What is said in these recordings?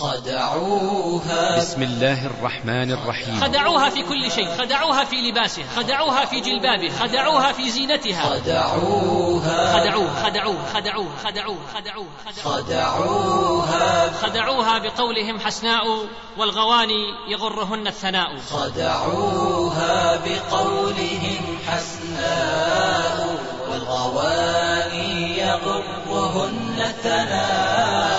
خدعوها. بسم الله الرحمن الرحيم. خدعوها في كل شيء خدعوها في لباسها خدعوها في جلبابها خدعوها في زينتها. خدعوها. خدعوها خدعوها خدعوها خدعوها خدعوها. خدعوها. خدعوها بقولهم حسناء والغواني يغرهن الثناء. خدعوها بقولهم حسناء والغواني يغرهن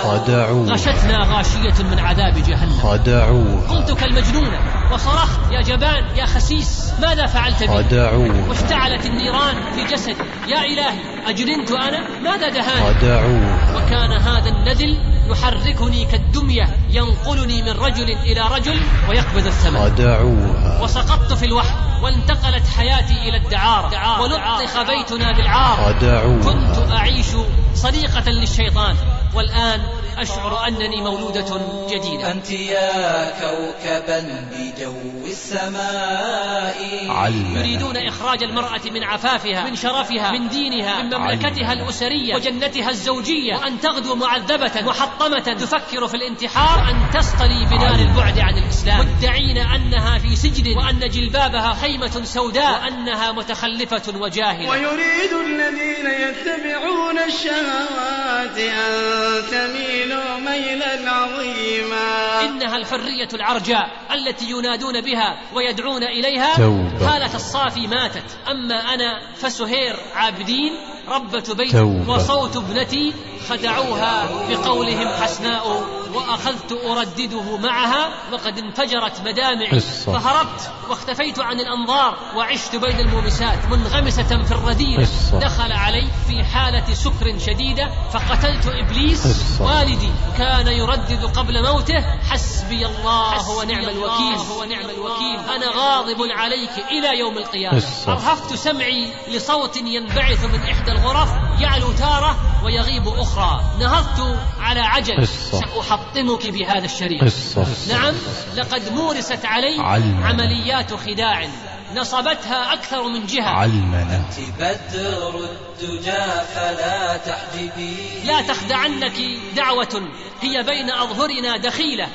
خدعوها غشتنا غاشية من عذاب جهنم. خدعوها قلت كالمجنونة وصرخت يا جبان يا خسيس ماذا فعلت بي؟ خدعوها واشتعلت النيران في جسدي. يا إلهي أجننت أنا؟ ماذا دهاني؟ خدعوها وكان هذا النذل يحركني كالدمية ينقلني من رجل إلى رجل ويقبض الثمن خدعوها وسقطت في الوحل وانتقلت حياتي إلى الدعارة. ولطخ بيتنا بالعار. خدعوها كنت أعيش صديقة للشيطان. والآن أشعر أنني مولودة جديدة. أنت يا كوكبا بجو السماء. علمنا. يريدون إخراج المرأة من عفافها من شرفها من دينها من مملكتها علمنا. الأسرية وجنتها الزوجية. وأن تغدو معذبة محطمة. تفكر في الانتحار وأن تصطلي بنار علمنا. البعد عن الإسلام. مدعين أنها في سجن. وأن جلبابها خيمة سوداء. وأنها متخلفة وجاهلة. ويريد الذين يتبعون الشهوات أن تميلوا ميلا عظيما. إنها الحرية العرجاء التي ينادون بها ويدعون إليها. توبة. هالة الصافي ماتت. أما أنا فسهير عابدين ربة بيت. وصوت ابنتي خدعوها بقولهم حسناء وأخذت أردده معها وقد انفجرت مدامعي. فهربت واختفيت عن الأنظار وعشت بين المومسات منغمسة في الرذيلة قصة. دخل علي في حالة سكر شديدة فقتلت إبليس. والدي كان يردد قبل موته حسبي الله ونعم الوكيل هو نعم الوكيل أنا غاضب عليك إلى يوم القيامة. أرهفت سمعي لصوت ينبعث من إحدى الغرف يعلو تارة ويغيب أخرى. نهضت على عجل قصة. سأحطمك بهذا الشريط. قصة. نعم لقد مورست علي علمنا. عمليات خداع. نصبتها أكثر من جهة. علمنا أنت بدر الدجى فلا تحجبي. لا تخدعنك دعوة. هي بين أظهرنا دخيلة.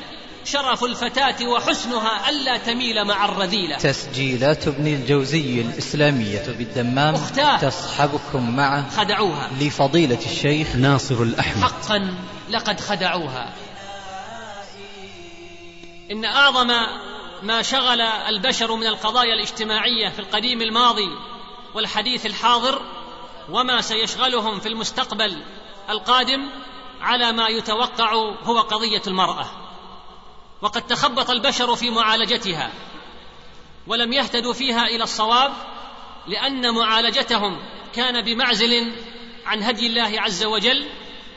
شرف الفتاة وحسنها ألا تميل مع الرذيلة. تسجيلات ابن الجوزي الإسلامية بالدمام أختاه. تصحبكم معه خدعوها. لفضيلة الشيخ ناصر الأحمد. حقا لقد خدعوها. إن أعظم ما شغل البشر من القضايا الاجتماعية في القديم الماضي والحديث الحاضر وما سيشغلهم في المستقبل القادم على ما يتوقع هو قضية المرأة. وقد تخبط البشر في معالجتها ولم يهتدوا فيها إلى الصواب لأن معالجتهم كان بمعزل عن هدي الله عز وجل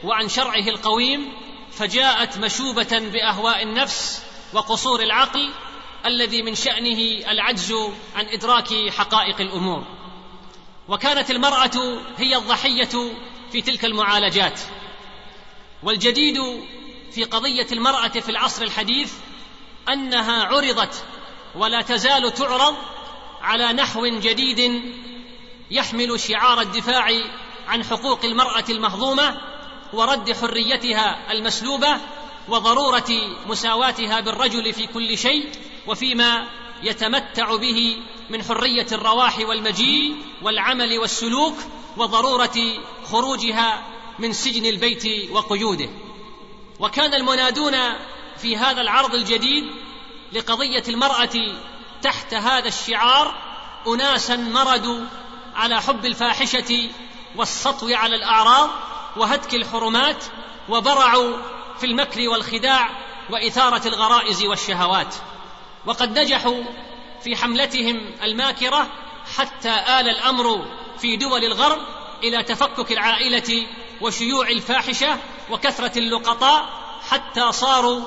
وعن شرعه القويم فجاءت مشوبة بأهواء النفس وقصور العقل الذي من شأنه العجز عن إدراك حقائق الأمور. وكانت المرأة هي الضحية في تلك المعالجات. والجديد في قضية المرأة في العصر الحديث أنها عرضت ولا تزال تعرض على نحو جديد يحمل شعار الدفاع عن حقوق المرأة المهضومة ورد حريتها المسلوبة وضرورة مساواتها بالرجل في كل شيء وفيما يتمتع به من حرية الرواح والمجيء والعمل والسلوك وضرورة خروجها من سجن البيت وقيوده. وكان المنادون في هذا العرض الجديد لقضية المرأة تحت هذا الشعار اناسا مردوا على حب الفاحشة والسطو على الأعراض وهتك الحرمات وبرعوا في المكر والخداع وإثارة الغرائز والشهوات. وقد نجحوا في حملتهم الماكرة حتى آل الأمر في دول الغرب إلى تفكك العائلة وشيوع الفاحشة وكثرة اللقطاء حتى صاروا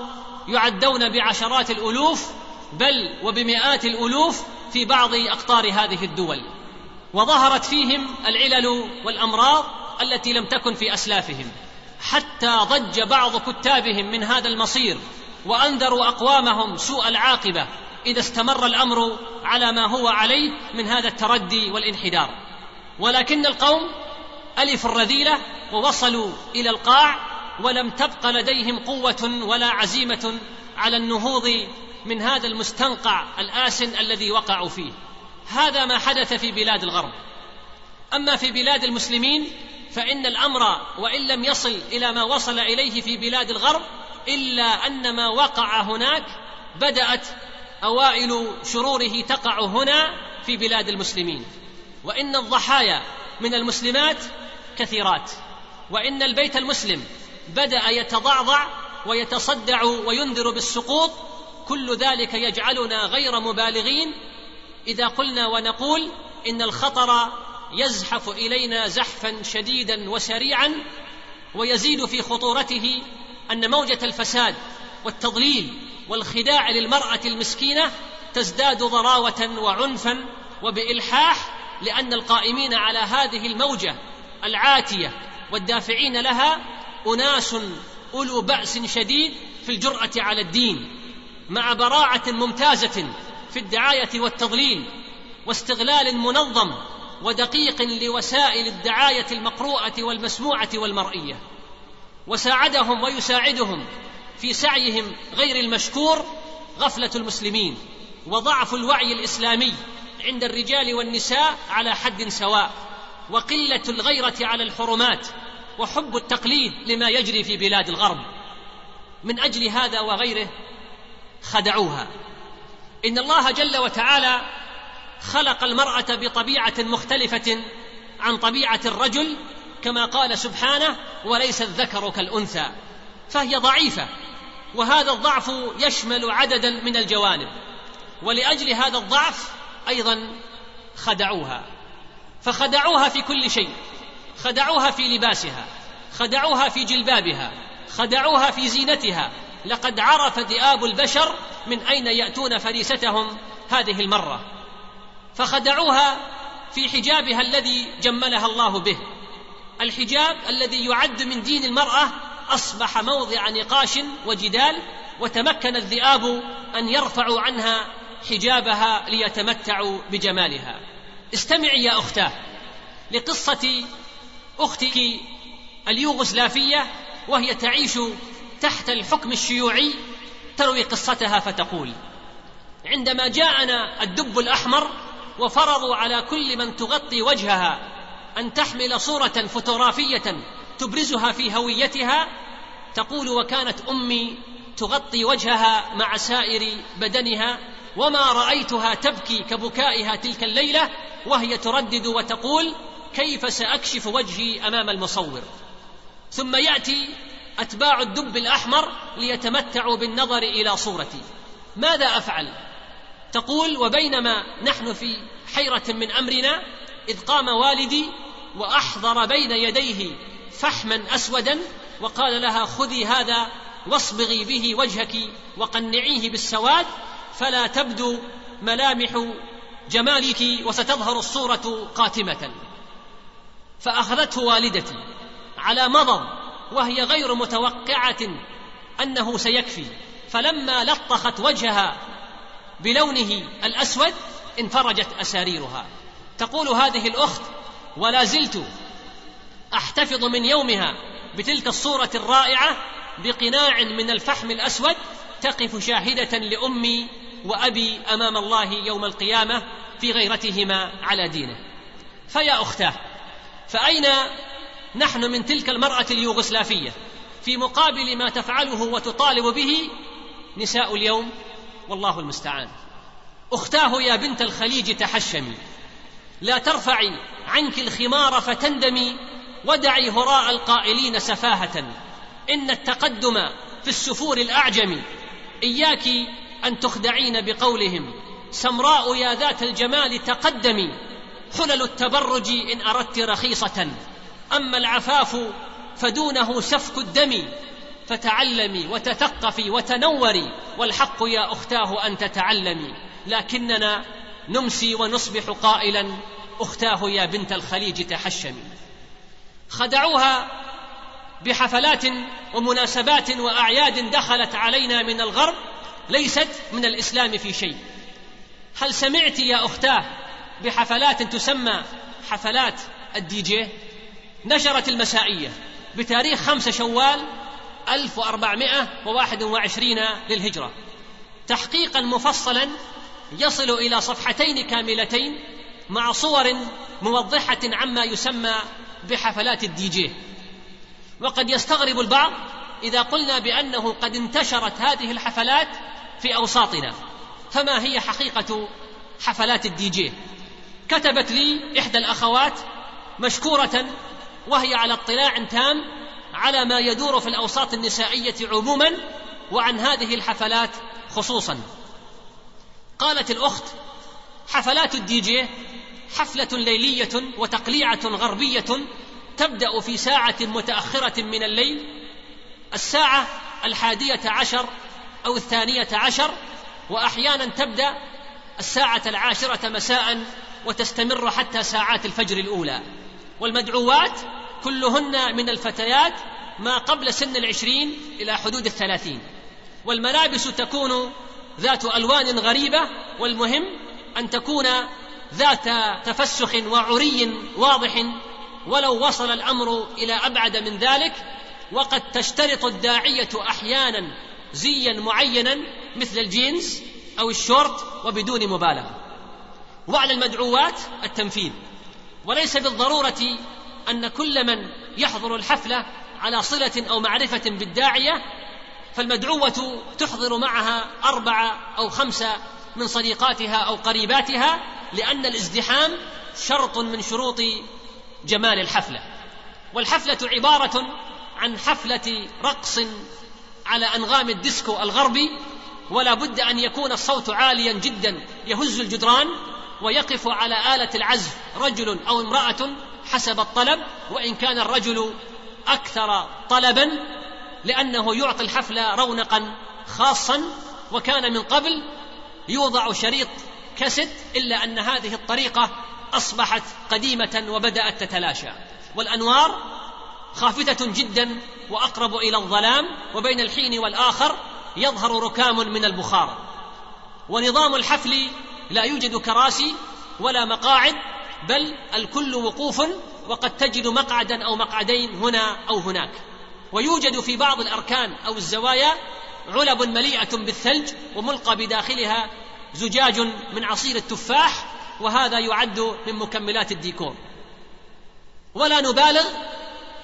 يعدون بعشرات الألوف بل وبمئات الألوف في بعض أقطار هذه الدول. وظهرت فيهم العلل والأمراض التي لم تكن في أسلافهم. حتى ضج بعض كتابهم من هذا المصير وأنذروا أقوامهم سوء العاقبة إذا استمر الأمر على ما هو عليه من هذا التردي والانحدار. ولكن القوم الفوا الرذيلة ووصلوا إلى القاع ولم تبق لديهم قوة ولا عزيمة على النهوض من هذا المستنقع الآسن الذي وقعوا فيه. هذا ما حدث في بلاد الغرب. أما في بلاد المسلمين فإن الأمر وإن لم يصل إلى ما وصل إليه في بلاد الغرب إلا أن ما وقع هناك بدأت أوائل شروره تقع هنا في بلاد المسلمين. وإن الضحايا من المسلمات كثيرات وإن البيت المسلم بدأ يتضعضع ويتصدع وينذر بالسقوط كل ذلك يجعلنا غير مبالغين. إذا قلنا ونقول إن الخطر يزحف إلينا زحفا شديدا وسريعا ويزيد في خطورته أن موجة الفساد والتضليل والخداع للمرأة المسكينة تزداد ضراوة وعنفا وبإلحاح لأن القائمين على هذه الموجة العاتية والدافعين لها أناس أولو بأس شديد في الجرأة على الدين مع براعة ممتازة في الدعاية والتضليل واستغلال منظم ودقيق لوسائل الدعاية المقروءة والمسموعة والمرئية. وساعدهم ويساعدهم في سعيهم غير المشكور غفلة المسلمين وضعف الوعي الإسلامي عند الرجال والنساء على حد سواء. وقلة الغيرة على الحرمات وحب التقليد لما يجري في بلاد الغرب. من أجل هذا وغيره خدعوها. إن الله جل وتعالى خلق المرأة بطبيعة مختلفة عن طبيعة الرجل كما قال سبحانه وليس الذكر كالأنثى فهي ضعيفة وهذا الضعف يشمل عددا من الجوانب. ولأجل هذا الضعف أيضا خدعوها. فخدعوها في كل شيء. خدعوها في لباسها. خدعوها في جلبابها. خدعوها في زينتها. لقد عرف ذئاب البشر من أين يأتون فريستهم هذه المرة. فخدعوها في حجابها الذي جملها الله به. الحجاب الذي يعد من دين المرأة أصبح موضع نقاش وجدال وتمكن الذئاب أن يرفعوا عنها حجابها ليتمتعوا بجمالها. استمعي يا أختاه لقصة أختك اليوغوسلافية وهي تعيش تحت الحكم الشيوعي تروي قصتها فتقول عندما جاءنا الدب الأحمر وفرضوا على كل من تغطي وجهها أن تحمل صورة فوتوغرافية تبرزها في هويتها تقول وكانت أمي تغطي وجهها مع سائر بدنها وما رأيتها تبكي كبكائها تلك الليلة وهي تردد وتقول كيف سأكشف وجهي أمام المصور. ثم يأتي أتباع الدب الأحمر ليتمتعوا بالنظر إلى صورتي. ماذا أفعل؟ تقول وبينما نحن في حيرة من أمرنا إذ قام والدي وأحضر بين يديه فحما أسودا وقال لها خذي هذا واصبغي به وجهك وقنعيه بالسواد فلا تبدو ملامح جمالك وستظهر الصورة قاتمة. فأخذته والدتي على مضض وهي غير متوقعة أنه سيكفي. فلما لطخت وجهها بلونه الأسود انفرجت أساريرها. تقول هذه الأخت ولا زلت أحتفظ من يومها بتلك الصورة الرائعة بقناع من الفحم الأسود تقف شاهدة لأمي وأبي أمام الله يوم القيامة في غيرتهما على دينه. فيا أختاه فأين نحن من تلك المرأة اليوغوسلافية؟ في مقابل ما تفعله وتطالب به نساء اليوم والله المستعان. أختاه يا بنت الخليج تحشمي. لا ترفعي عنك الخمار فتندمي ودعي هراء القائلين سفاهة. إن التقدم في السفور الاعجم إياك أن تخدعين بقولهم. سمراء يا ذات الجمال تقدمي. حلل التبرج إن أردت رخيصة. أما العفاف فدونه سفك الدم. فتعلمي وتثقفي وتنوري. والحق يا أختاه أن تتعلمي. لكننا نمسي ونصبح قائلا أختاه يا بنت الخليج تحشمي. خدعوها بحفلات ومناسبات وأعياد دخلت علينا من الغرب. ليست من الإسلام في شيء. هل سمعت يا أختاه بحفلات تسمى حفلات الدي جي؟ نشرت المسائية بتاريخ خمسة شوال 1421 للهجرة. تحقيقا مفصلا يصل إلى صفحتين كاملتين مع صور موضحة عما يسمى بحفلات الدي جي. وقد يستغرب البعض إذا قلنا بأنه قد انتشرت هذه الحفلات في أوساطنا. فما هي حقيقة حفلات الدي جي؟ كتبت لي إحدى الأخوات مشكورة وهي على اطلاع تام على ما يدور في الأوساط النسائية عموما وعن هذه الحفلات خصوصا. قالت الأخت حفلات الدي جي حفلة ليلية وتقليعة غربية تبدأ في ساعة متأخرة من الليل الساعة الحادية عشر أو الثانية عشر وأحيانا تبدأ الساعة العاشرة مساء وتستمر حتى ساعات الفجر الأولى. والمدعوات كلهن من الفتيات ما قبل سن العشرين إلى حدود الثلاثين. والملابس تكون ذات ألوان غريبة والمهم أن تكون ذات تفسخ وعري واضح. ولو وصل الأمر إلى أبعد من ذلك وقد تشترط الداعية أحيانا زيا معينا مثل الجينز أو الشورت وبدون مبالغة. وعلى المدعوات التنفيذ. وليس بالضرورة أن كل من يحضر الحفلة على صلة أو معرفة بالداعية فالمدعوة تحضر معها أربعة أو خمسة من صديقاتها أو قريباتها لأن الازدحام شرط من شروط جمال الحفلة. والحفلة عبارة عن حفلة رقص على أنغام الديسكو الغربي ولا بد أن يكون الصوت عاليا جدا. يهز الجدران ويقف على آلة العزف رجل أو امرأة حسب الطلب وإن كان الرجل أكثر طلبا لأنه يعطي الحفلة رونقا خاصا. وكان من قبل يوضع شريط كست إلا أن هذه الطريقة أصبحت قديمة وبدأت تتلاشى. والأنوار خافتة جدا وأقرب إلى الظلام وبين الحين والآخر يظهر ركام من البخار. ونظام الحفل لا يوجد كراسي ولا مقاعد بل الكل وقوف وقد تجد مقعدا أو مقعدين هنا أو هناك. ويوجد في بعض الأركان أو الزوايا علب مليئة بالثلج وملقى بداخلها زجاج من عصير التفاح وهذا يعد من مكملات الديكور. ولا نبالغ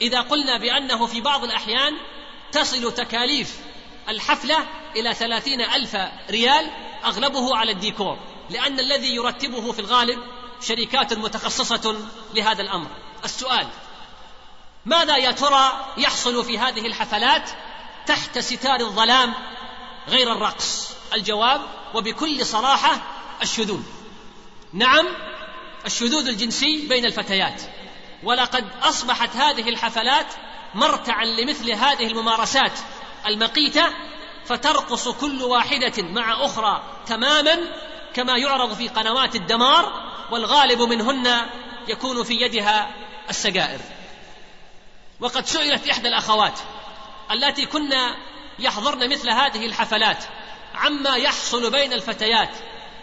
إذا قلنا بأنه في بعض الأحيان تصل تكاليف الحفلة إلى ثلاثين ألف ريال أغلبه على الديكور لأن الذي يرتبه في الغالب شركات متخصصة لهذا الأمر. السؤال ماذا يا ترى يحصل في هذه الحفلات تحت ستار الظلام غير الرقص؟ الجواب وبكل صراحة الشذوذ. نعم الشذوذ الجنسي بين الفتيات. ولقد أصبحت هذه الحفلات مرتعا لمثل هذه الممارسات المقيتة فترقص كل واحدة مع أخرى تماما كما يعرض في قنوات الدمار والغالب منهن يكون في يدها السجائر. وقد سئلت إحدى الأخوات التي كنا يحضرن مثل هذه الحفلات عما يحصل بين الفتيات؟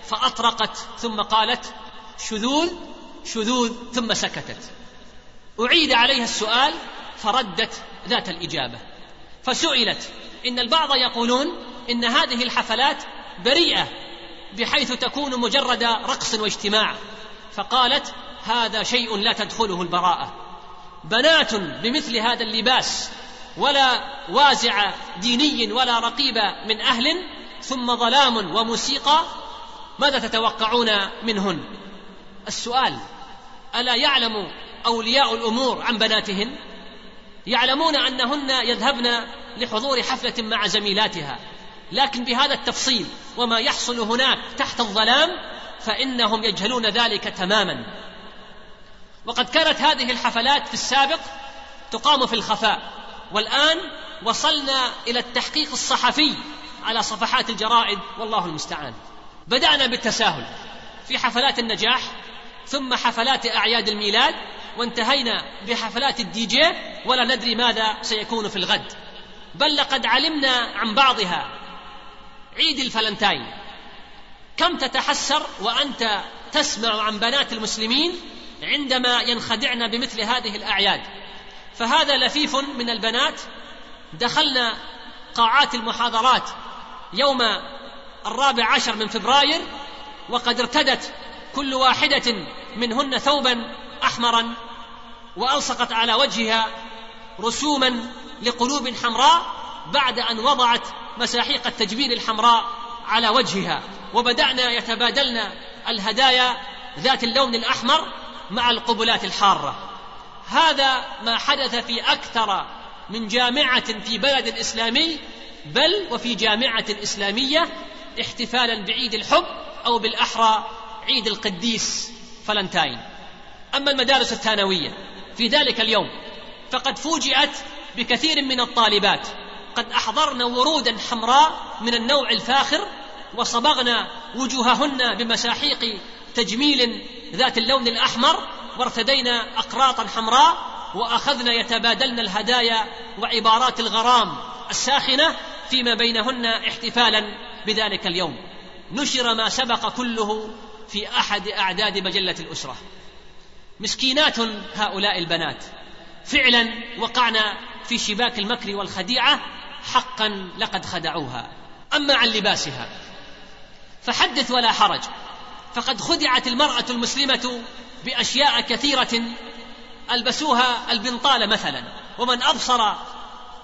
فأطرقت ثم قالت شذوذ شذوذ ثم سكتت. أعيد عليها السؤال فردت ذات الإجابة. فسئلت إن البعض يقولون إن هذه الحفلات بريئة بحيث تكون مجرد رقص واجتماع. فقالت هذا شيء لا تدخله البراءة. بنات بمثل هذا اللباس ولا وازع ديني ولا رقيب من أهل ثم ظلام وموسيقى ماذا تتوقعون منهن؟ السؤال ألا يعلم أولياء الأمور عن بناتهن يعلمون أنهن يذهبن لحضور حفلة مع زميلاتها. لكن بهذا التفصيل وما يحصل هناك تحت الظلام فإنهم يجهلون ذلك تماما. وقد كانت هذه الحفلات في السابق تقام في الخفاء. والآن وصلنا إلى التحقيق الصحفي على صفحات الجرائد والله المستعان. بدأنا بالتساهل في حفلات النجاح ثم حفلات أعياد الميلاد وانتهينا بحفلات الدي جي ولا ندري ماذا سيكون في الغد. بل لقد علمنا عن بعضها. عيد الفلنتاين. كم تتحسر وأنت تسمع عن بنات المسلمين عندما ينخدعن بمثل هذه الأعياد؟ فهذا لفيف من البنات. دخلن قاعات المحاضرات يوم الرابع عشر من فبراير وقد ارتدت كل واحدة منهن ثوبا أحمرا. وألصقت على وجهها رسوما لقلوب حمراء بعد أن وضعت مساحيق التجميل الحمراء على وجهها. وبدأنا يتبادلن الهدايا ذات اللون الأحمر مع القبلات الحارة. هذا ما حدث في أكثر من جامعة في بلد إسلامي بل وفي جامعة إسلامية احتفالا بعيد الحب أو بالأحرى عيد القديس فلنتاين. أما المدارس الثانوية في ذلك اليوم. فقد فوجئت بكثير من الطالبات. قد احضرن ورودا حمراء من النوع الفاخر وصبغن وجوههن بمساحيق تجميل ذات اللون الأحمر وارتدينا أقراطا حمراء واخذن يتبادلن الهدايا وعبارات الغرام الساخنة فيما بينهن احتفالا بذلك اليوم. نشر ما سبق كله في أحد أعداد مجلة الأسرة. مسكينات هؤلاء البنات. فعلا وقعنا في شباك المكر والخديعة حقا لقد خدعوها. أما عن لباسها فحدث ولا حرج. فقد خدعت المرأة المسلمة بأشياء كثيرة ألبسوها البنطال مثلا. ومن أبصر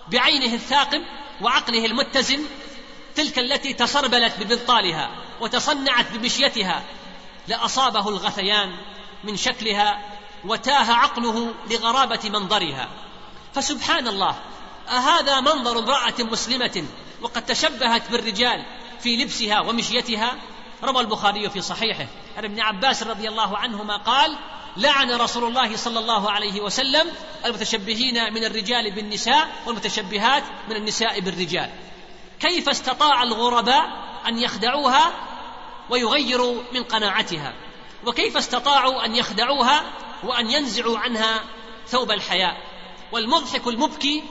بعينه الثاقب وعقله المتزن تلك التي تسربلت ببنطالها وتصنعت بمشيتها لأصابه الغثيان من شكلها وتاه عقله لغرابة منظرها. فسبحان الله أهذا منظر امرأة مسلمة وقد تشبهت بالرجال في لبسها ومشيتها؟ روى البخاري في صحيحه. عن ابن عباس رضي الله عنهما قال لعن رسول الله صلى الله عليه وسلم المتشبهين من الرجال بالنساء والمتشبهات من النساء بالرجال. كيف استطاع الغرباء أن يخدعوها ويغيروا من قناعتها؟ وكيف استطاعوا أن يخدعوها وأن ينزعوا عنها ثوب الحياء. والمضحك المبكي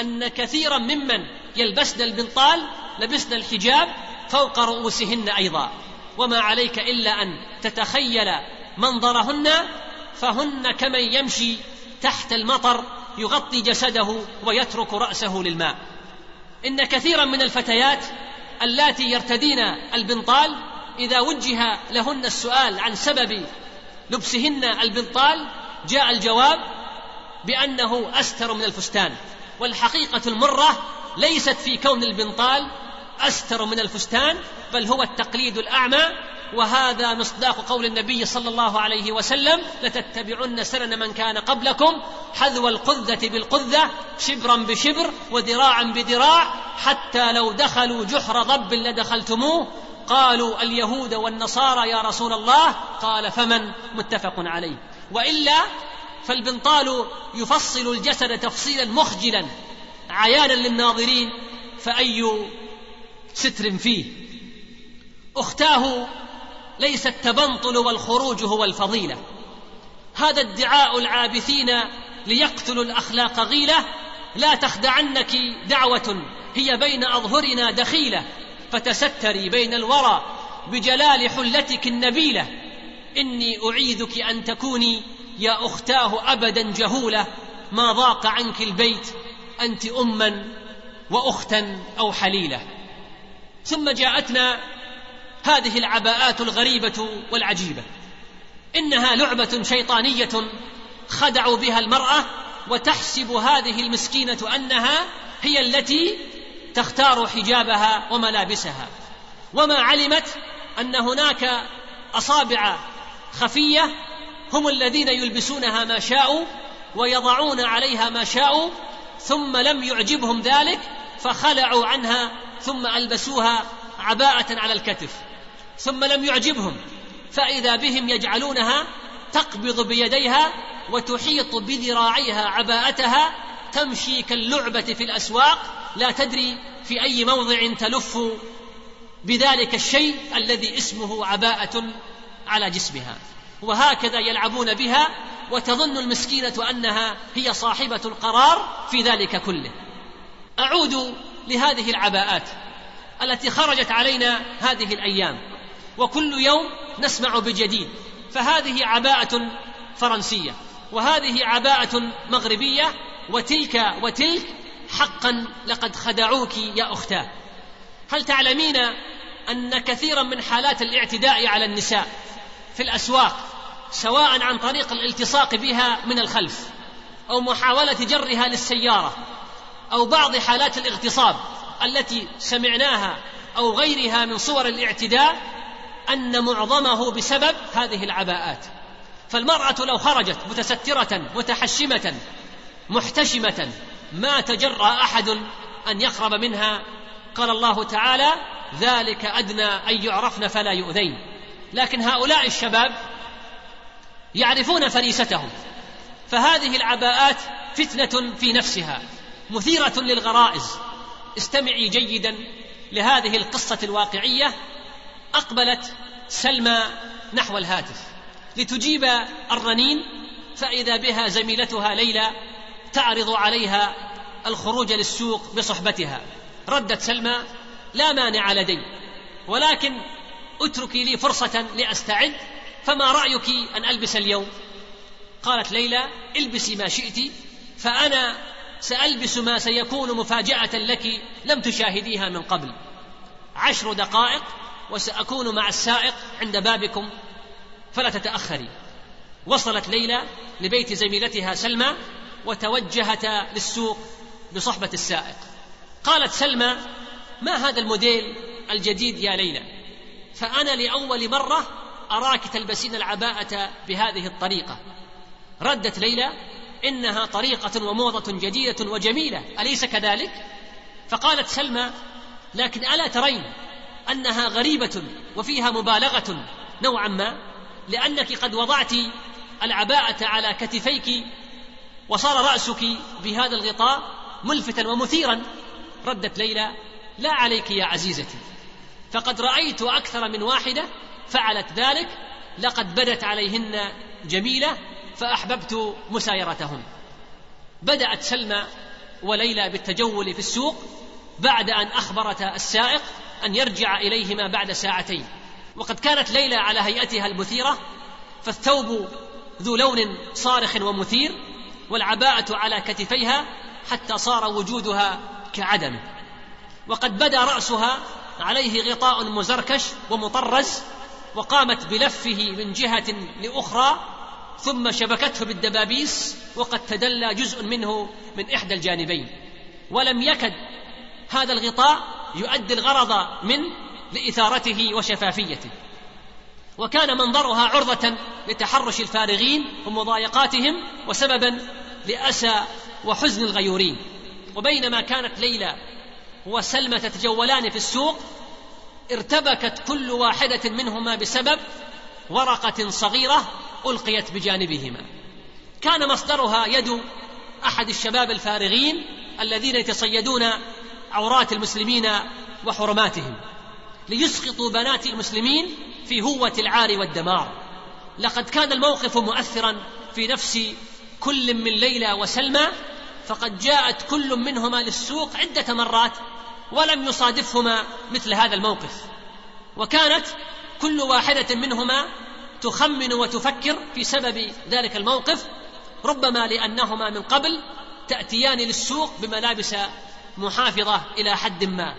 أن كثيرا ممن يلبسن البنطال لبسن الحجاب فوق رؤوسهن أيضا. وما عليك إلا أن تتخيل منظرهن فهن كمن يمشي تحت المطر يغطي جسده ويترك رأسه للماء. إن كثيرا من الفتيات اللاتي يرتدين البنطال إذا وجه لهن السؤال عن سبب لبسهن البنطال جاء الجواب بأنه أستر من الفستان. والحقيقة المرة ليست في كون البنطال أستر من الفستان بل هو التقليد الأعمى وهذا مصداق قول النبي صلى الله عليه وسلم لتتبعن سنن من كان قبلكم حذو القذة بالقذة شبرا بشبر وذراعا بذراع حتى لو دخلوا جحر ضب لدخلتموه قالوا اليهود والنصارى يا رسول الله؟ قال فمن؟ متفق عليه. وإلا فالبنطال يفصل الجسد تفصيلا مخجلا عيانا للناظرين فأي ستر فيه؟ أختاه ليس التبنطل والخروج هو الفضيلة. هذا ادعاء العابثين ليقتلوا الأخلاق غيلة لا تخدعنك دعوة هي بين أظهرنا دخيلة. فتستري بين الورى بجلال حلتك النبيلة. إني أعيذك أن تكوني يا أختاه أبدا جهوله ما ضاق عنك البيت أنت أما وأختا أو حليلة. ثم جاءتنا هذه العباءات الغريبة والعجيبة. إنها لعبة شيطانية خدعوا بها المرأة وتحسب هذه المسكينة أنها هي التي تختار حجابها وملابسها. وما علمت أن هناك أصابع خفية هم الذين يلبسونها ما شاءوا ويضعون عليها ما شاءوا ثم لم يعجبهم ذلك فخلعوا عنها ثم ألبسوها عباءة على الكتف. ثم لم يعجبهم فإذا بهم يجعلونها تقبض بيديها وتحيط بذراعيها عباءتها تمشي كاللعبة في الأسواق لا تدري في أي موضع تلف بذلك الشيء الذي اسمه عباءة على جسمها. وهكذا يلعبون بها وتظن المسكينة أنها هي صاحبة القرار في ذلك كله. أعود لهذه العباءات التي خرجت علينا هذه الأيام. وكل يوم نسمع بجديد فهذه عباءة فرنسية وهذه عباءة مغربية وتلك وتلك حقا لقد خدعوك يا أختاه. هل تعلمين أن كثيرا من حالات الاعتداء على النساء في الأسواق سواء عن طريق الالتصاق بها من الخلف أو محاولة جرها للسيارة أو بعض حالات الاغتصاب التي سمعناها أو غيرها من صور الاعتداء أن معظمه بسبب هذه العباءات. فالمرأة لو خرجت متسترة متحشمة محتشمة ما تجرأ أحد أن يقرب منها. قال الله تعالى ذلك أدنى أن يعرفن فلا يؤذين. لكن هؤلاء الشباب يعرفون فريستهم. فهذه العباءات فتنة في نفسها مثيرة للغرائز. استمعي جيدا لهذه القصة الواقعية. أقبلت سلمى نحو الهاتف. لتجيب الرنين فإذا بها زميلتها ليلى تعرض عليها الخروج للسوق بصحبتها. ردت سلمى لا مانع لدي ولكن اتركي لي فرصة لأستعد فما رأيك أن ألبس اليوم قالت ليلى البسي ما شئت فأنا سألبس ما سيكون مفاجأة لك لم تشاهديها من قبل. عشر دقائق وسأكون مع السائق عند بابكم فلا تتأخري. وصلت ليلى لبيت زميلتها سلمى وتوجهتا للسوق بصحبة السائق. قالت سلمى ما هذا الموديل الجديد يا ليلى؟ فأنا لأول مرة أراك تلبسين العباءة بهذه الطريقة. ردت ليلى إنها طريقة وموضة جديدة وجميلة أليس كذلك؟ فقالت سلمى لكن ألا ترين أنها غريبة وفيها مبالغة نوعا ما لأنك قد وضعت العباءة على كتفيك وصار رأسك بهذا الغطاء ملفتا ومثيرا. ردت ليلى لا عليك يا عزيزتي. فقد رأيت أكثر من واحدة فعلت ذلك لقد بدت عليهن جميلة فأحببت مسايرتهن. بدأت سلمى وليلى بالتجول في السوق بعد أن اخبرتا السائق أن يرجع إليهما بعد ساعتين. وقد كانت ليلى على هيئتها المثيرة فالثوب ذو لون صارخ ومثير والعباءة على كتفيها حتى صار وجودها كعدمه وقد بدا رأسها عليه غطاء مزركش ومطرز وقامت بلفه من جهة لأخرى ثم شبكته بالدبابيس وقد تدلى جزء منه من إحدى الجانبين. ولم يكد هذا الغطاء يؤدي الغرض منه لإثارته وشفافيته. وكان منظرها عرضة لتحرش الفارغين ومضايقاتهم وسببا لأسى وحزن الغيورين. وبينما كانت ليلى وسلمى تتجولان في السوق ارتبكت كل واحدة منهما بسبب ورقة صغيرة ألقيت بجانبهما. كان مصدرها يد أحد الشباب الفارغين الذين يتصيدون عورات المسلمين وحرماتهم. ليسقطوا بنات المسلمين في هوة العار والدمار. لقد كان الموقف مؤثرا في نفس كل من ليلى وسلمى فقد جاءت كل منهما للسوق عدة مرات ولم يصادفهما مثل هذا الموقف. وكانت كل واحدة منهما تخمن وتفكر في سبب ذلك الموقف ربما لأنهما من قبل تأتيان للسوق بملابس محافظة إلى حد ما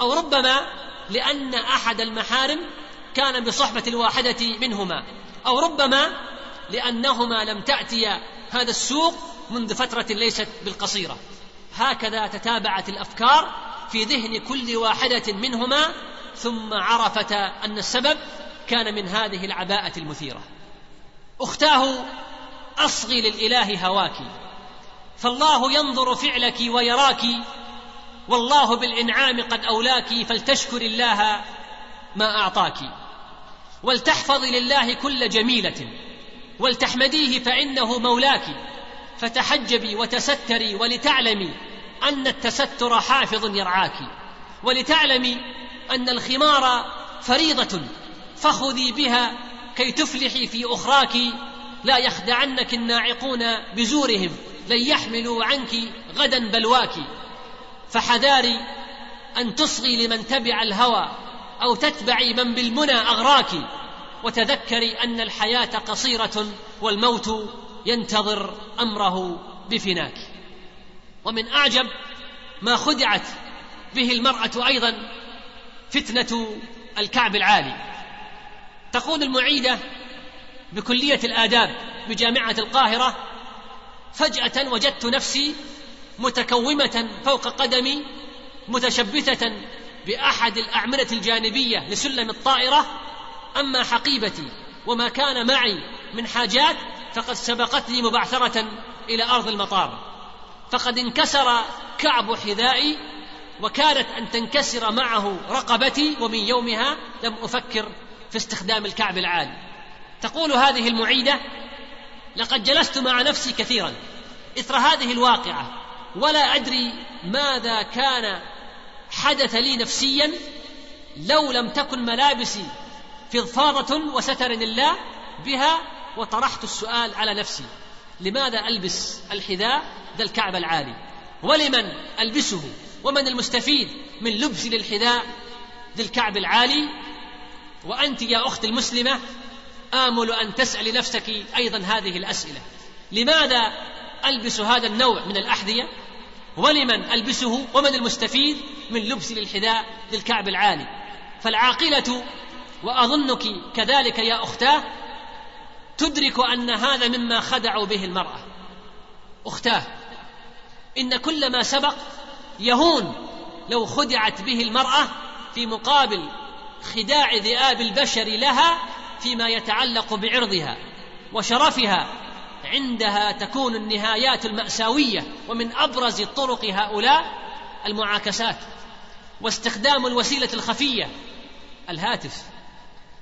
أو ربما لأن أحد المحارم كان بصحبة الواحدة منهما أو ربما لأنهما لم تاتيا هذا السوق منذ فترة ليست بالقصيرة. هكذا تتابعت الأفكار في ذهن كل واحدة منهما ثم عرفتا أن السبب كان من هذه العباءة المثيرة. أختاه أصغي للإله هواك فالله ينظر فعلك ويراك والله بالإنعام قد اولاك فلتشكر الله ما اعطاك. ولتحفظي لله كل جميلة. ولتحمديه فإنه مولاك. فتحجبي وتستري ولتعلمي أن التستر حافظ يرعاك. ولتعلمي أن الخمار فريضة فخذي بها كي تفلحي في اخراك. لا يخدعنك الناعقون بزورهم لن يحملوا عنك غدا بلواك. فحذاري أن تصغي لمن تبع الهوى أو تتبعي من بالمنى أغراك وتذكري أن الحياة قصيرة والموت ينتظر أمره بفناك. ومن أعجب ما خدعت به المرأة أيضا فتنة الكعب العالي. تقول المعيدة بكلية الآداب بجامعة القاهرة فجأة وجدت نفسي متكومة فوق قدمي متشبثة بأحد الأعمدة الجانبية لسلم الطائرة. أما حقيبتي وما كان معي من حاجات فقد سبقتني مبعثرة إلى أرض المطار. فقد انكسر كعب حذائي وكانت أن تنكسر معه رقبتي ومن يومها لم أفكر في استخدام الكعب العالي تقول هذه المعيدة لقد جلست مع نفسي كثيرا إثر هذه الواقعة ولا أدري ماذا كان حدث لي نفسيا لو لم تكن ملابسي فضفاضة وستر الله بها وطرحت السؤال على نفسي. لماذا ألبس الحذاء ذا الكعب العالي؟ ولمن ألبسه؟ ومن المستفيد من لبسي للحذاء ذي الكعب العالي؟ وأنت يا أختي المسلمة آمل أن تسألي نفسك أيضا هذه الأسئلة. لماذا ألبس هذا النوع من الأحذية؟ ولمن ألبسه ومن المستفيد من لبسي للحذاء ذي الكعب العالي. فالعاقلة وأظنك كذلك يا أختاه تدرك أن هذا مما خدعوا به المرأة. أختاه إن كل ما سبق يهون لو خدعت به المرأة في مقابل خداع ذئاب البشر لها فيما يتعلق بعرضها وشرفها عندها تكون النهايات المأساوية ومن أبرز طرق هؤلاء المعاكسات واستخدام الوسيلة الخفية الهاتف.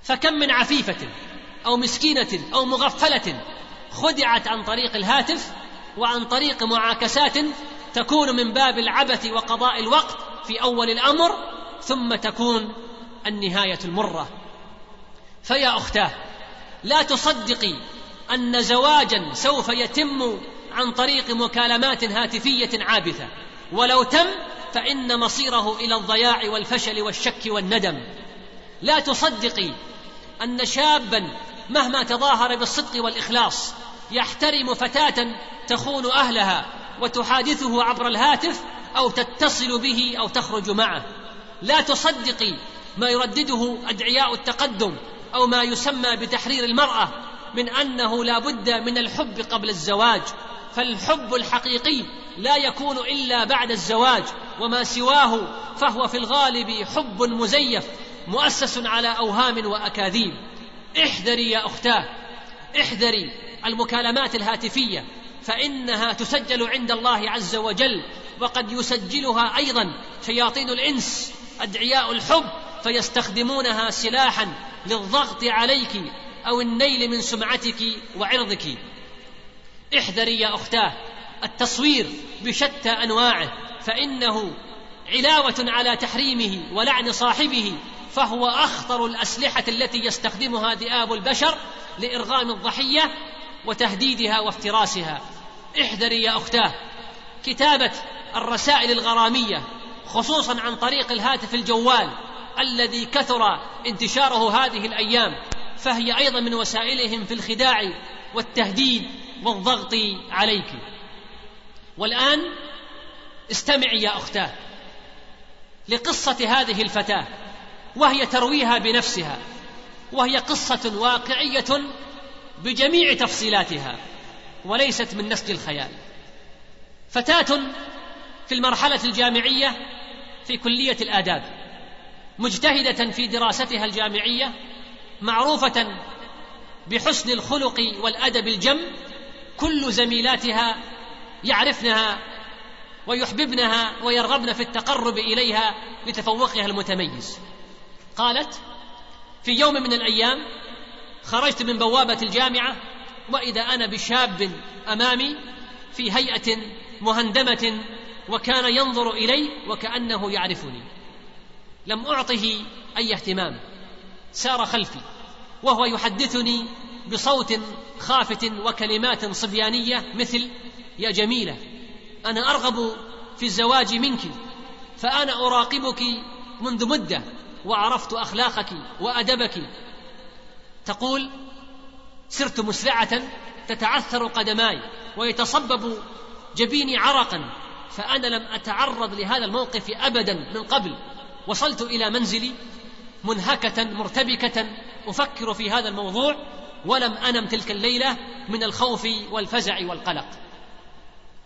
فكم من عفيفة أو مسكينة أو مغفلة خدعت عن طريق الهاتف وعن طريق معاكسات تكون من باب العبث وقضاء الوقت في أول الأمر ثم تكون النهاية المرة. فيا أختاه لا تصدقي أن زواجا سوف يتم عن طريق مكالمات هاتفية عابثة. ولو تم فإن مصيره إلى الضياع والفشل والشك والندم. لا تصدقي أن شابا مهما تظاهر بالصدق والإخلاص يحترم فتاة تخون أهلها وتحادثه عبر الهاتف أو تتصل به أو تخرج معه. لا تصدقي ما يردده أدعياء التقدم أو ما يسمى بتحرير المرأة من أنه لا بد من الحب قبل الزواج فالحب الحقيقي لا يكون إلا بعد الزواج وما سواه فهو في الغالب حب مزيف مؤسس على أوهام وأكاذيب. احذري يا أختاه احذري المكالمات الهاتفية فإنها تسجل عند الله عز وجل وقد يسجلها أيضا شياطين الإنس أدعياء الحب فيستخدمونها سلاحا للضغط عليك أو النيل من سمعتك وعرضك. احذري يا أختاه التصوير بشتى أنواعه فإنه علاوة على تحريمه ولعن صاحبه فهو أخطر الأسلحة التي يستخدمها ذئاب البشر لإرغام الضحية وتهديدها وافتراسها. احذري يا أختاه كتابة الرسائل الغرامية خصوصا عن طريق الهاتف الجوال الذي كثر انتشاره هذه الأيام. فهي أيضا من وسائلهم في الخداع والتهديد والضغط عليك. والآن استمعي يا أختاه لقصة هذه الفتاة وهي ترويها بنفسها وهي قصة واقعية بجميع تفصيلاتها وليست من نسج الخيال. فتاة في المرحلة الجامعية في كلية الآداب مجتهدة في دراستها الجامعية معروفة بحسن الخلق والأدب الجم كل زميلاتها يعرفنها ويحببنها ويرغبن في التقرب إليها لتفوقها المتميز. قالت في يوم من الأيام خرجت من بوابة الجامعة وإذا أنا بشاب أمامي في هيئة مهندمة وكان ينظر إلي وكأنه يعرفني. لم أعطه أي اهتمام. سار خلفي وهو يحدثني بصوت خافت وكلمات صبيانية مثل يا جميلة أنا أرغب في الزواج منك فأنا أراقبك منذ مدة وعرفت أخلاقك وأدبك. تقول سرت مسرعة تتعثر قدماي ويتصبب جبيني عرقا فأنا لم أتعرض لهذا الموقف أبدا من قبل وصلت إلى منزلي منهكة مرتبكة أفكر في هذا الموضوع ولم أنم تلك الليلة من الخوف والفزع والقلق.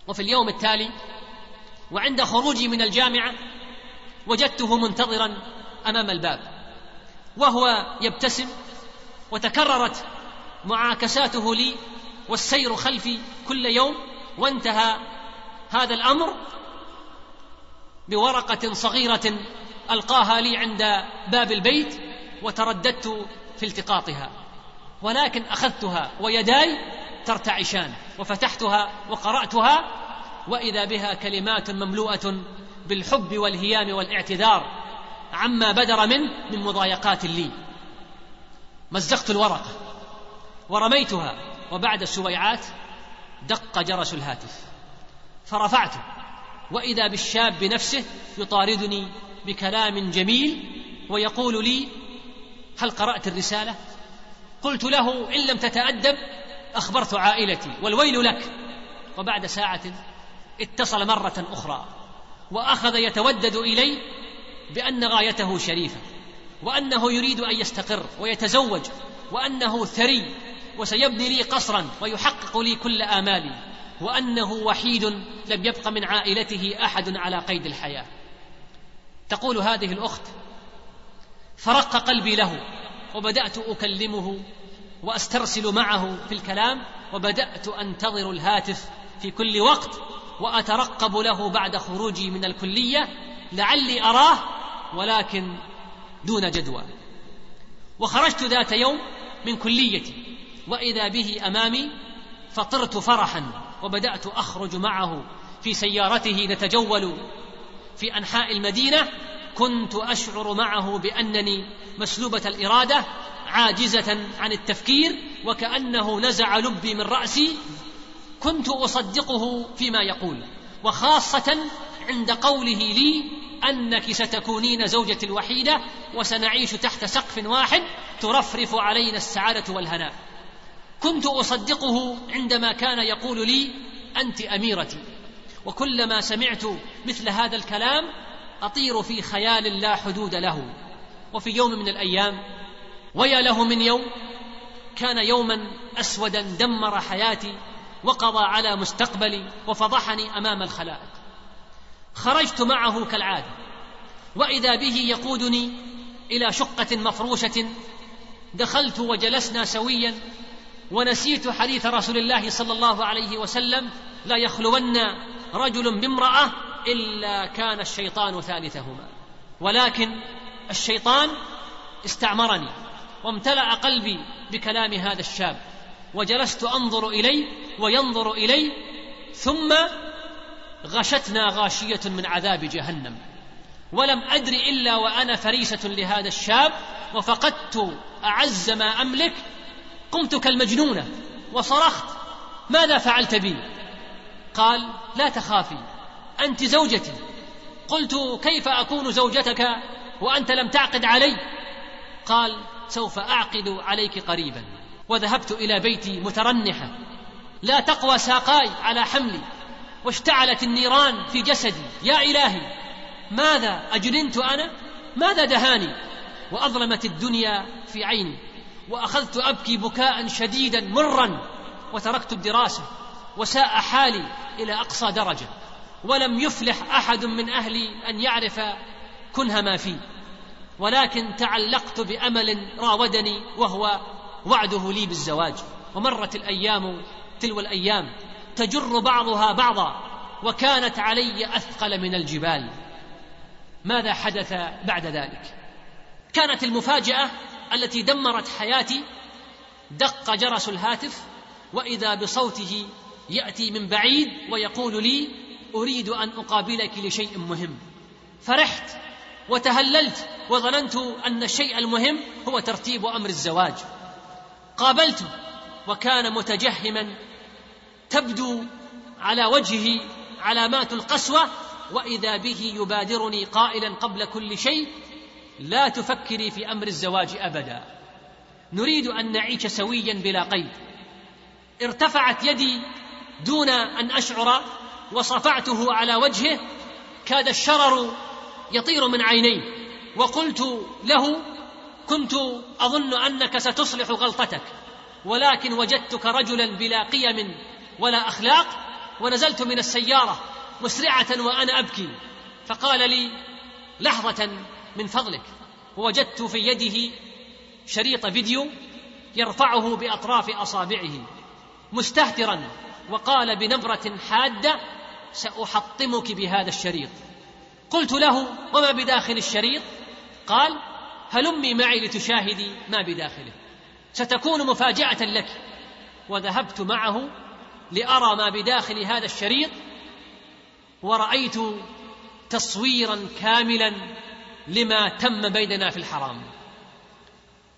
وفي اليوم التالي وعند خروجي من الجامعة وجدته منتظرا أمام الباب وهو يبتسم وتكررت معاكساته لي والسير خلفي كل يوم وانتهى هذا الأمر بورقة صغيرة ألقاها لي عند باب البيت وترددت في التقاطها ولكن أخذتها ويداي ترتعشان وفتحتها وقرأتها وإذا بها كلمات مملوءة بالحب والهيام والاعتذار عما بدر منه من مضايقات لي. مزقت الورقه ورميتها وبعد سويعات دق جرس الهاتف. فرفعته وإذا بالشاب نفسه يطاردني بكلام جميل ويقول لي هل قرأت الرسالة؟ قلت له إن لم تتأدب أخبرت عائلتي والويل لك. وبعد ساعة اتصل مرة أخرى وأخذ يتودد إلي بأن غايته شريفة وأنه يريد أن يستقر ويتزوج وأنه ثري وسيبني لي قصرا ويحقق لي كل آمالي وأنه وحيد لم يبق من عائلته أحد على قيد الحياة. تقول هذه الأخت فرق قلبي له وبدأت أكلمه وأسترسل معه في الكلام وبدأت أنتظر الهاتف في كل وقت وأترقب له بعد خروجي من الكلية لعلي أراه ولكن دون جدوى. وخرجت ذات يوم من كليتي وإذا به أمامي فطرت فرحا وبدأت أخرج معه في سيارته نتجول في أنحاء المدينة كنت أشعر معه بأنني مسلوبة الإرادة عاجزة عن التفكير وكأنه نزع لبي من رأسي كنت أصدقه فيما يقول. وخاصة عند قوله لي أنك ستكونين زوجتي الوحيدة وسنعيش تحت سقف واحد ترفرف علينا السعادة والهناء كنت أصدقه عندما كان يقول لي أنت أميرتي. وكلما سمعت مثل هذا الكلام أطير في خيال لا حدود له. وفي يوم من الأيام ويا له من يوم كان يوما أسودا دمر حياتي وقضى على مستقبلي وفضحني أمام الخلائق. خرجت معه كالعادة وإذا به يقودني إلى شقة مفروشة دخلت وجلسنا سويا ونسيت حديث رسول الله صلى الله عليه وسلم لا يخلون رجل بامرأة إلا كان الشيطان ثالثهما. ولكن الشيطان استعمرني وامتلأ قلبي بكلام هذا الشاب. وجلست أنظر اليه وينظر إلي ثم غشتنا غاشية من عذاب جهنم. ولم أدر إلا وأنا فريسة لهذا الشاب وفقدت أعز ما أملك قمت كالمجنونة وصرخت ماذا فعلت بي؟ قال لا تخافي أنت زوجتي. قلت كيف أكون زوجتك وأنت لم تعقد علي؟ قال سوف أعقد عليك قريبا. وذهبت إلى بيتي مترنحة. لا تقوى ساقاي على حملي. واشتعلت النيران في جسدي. يا إلهي ماذا أجننت أنا؟ ماذا دهاني؟ وأظلمت الدنيا في عيني. وأخذت أبكي بكاء شديدا مرا وتركت الدراسة. وساء حالي إلى أقصى درجة ولم يفلح أحد من أهلي أن يعرف كنه ما فيه ولكن تعلقت بأمل راودني وهو وعده لي بالزواج. ومرت الأيام تلو الأيام تجر بعضها بعضا وكانت علي أثقل من الجبال. ماذا حدث بعد ذلك؟ كانت المفاجأة التي دمرت حياتي دق جرس الهاتف وإذا بصوته يأتي من بعيد ويقول لي أريد أن أقابلك لشيء مهم. فرحت وتهللت وظننت أن الشيء المهم هو ترتيب أمر الزواج. قابلته وكان متجهما تبدو على وجهه علامات القسوة وإذا به يبادرني قائلا قبل كل شيء لا تفكري في أمر الزواج أبدا. نريد أن نعيش سويا بلا قيد. ارتفعت يدي دون أن أشعر وصفعته على وجهه كاد الشرر يطير من عينيه وقلت له كنت أظن أنك ستصلح غلطتك ولكن وجدتك رجلا بلا قيم ولا أخلاق ونزلت من السيارة مسرعة وأنا أبكي. فقال لي لحظة من فضلك. ووجدت في يده شريط فيديو يرفعه بأطراف أصابعه مستهترا. وقال بنبرة حادة سأحطمك بهذا الشريط. قلت له وما بداخل الشريط؟ قال هلمي معي لتشاهدي ما بداخله. ستكون مفاجأة لك. وذهبت معه لأرى ما بداخل هذا الشريط ورأيت تصويرا كاملا لما تم بيننا في الحرام.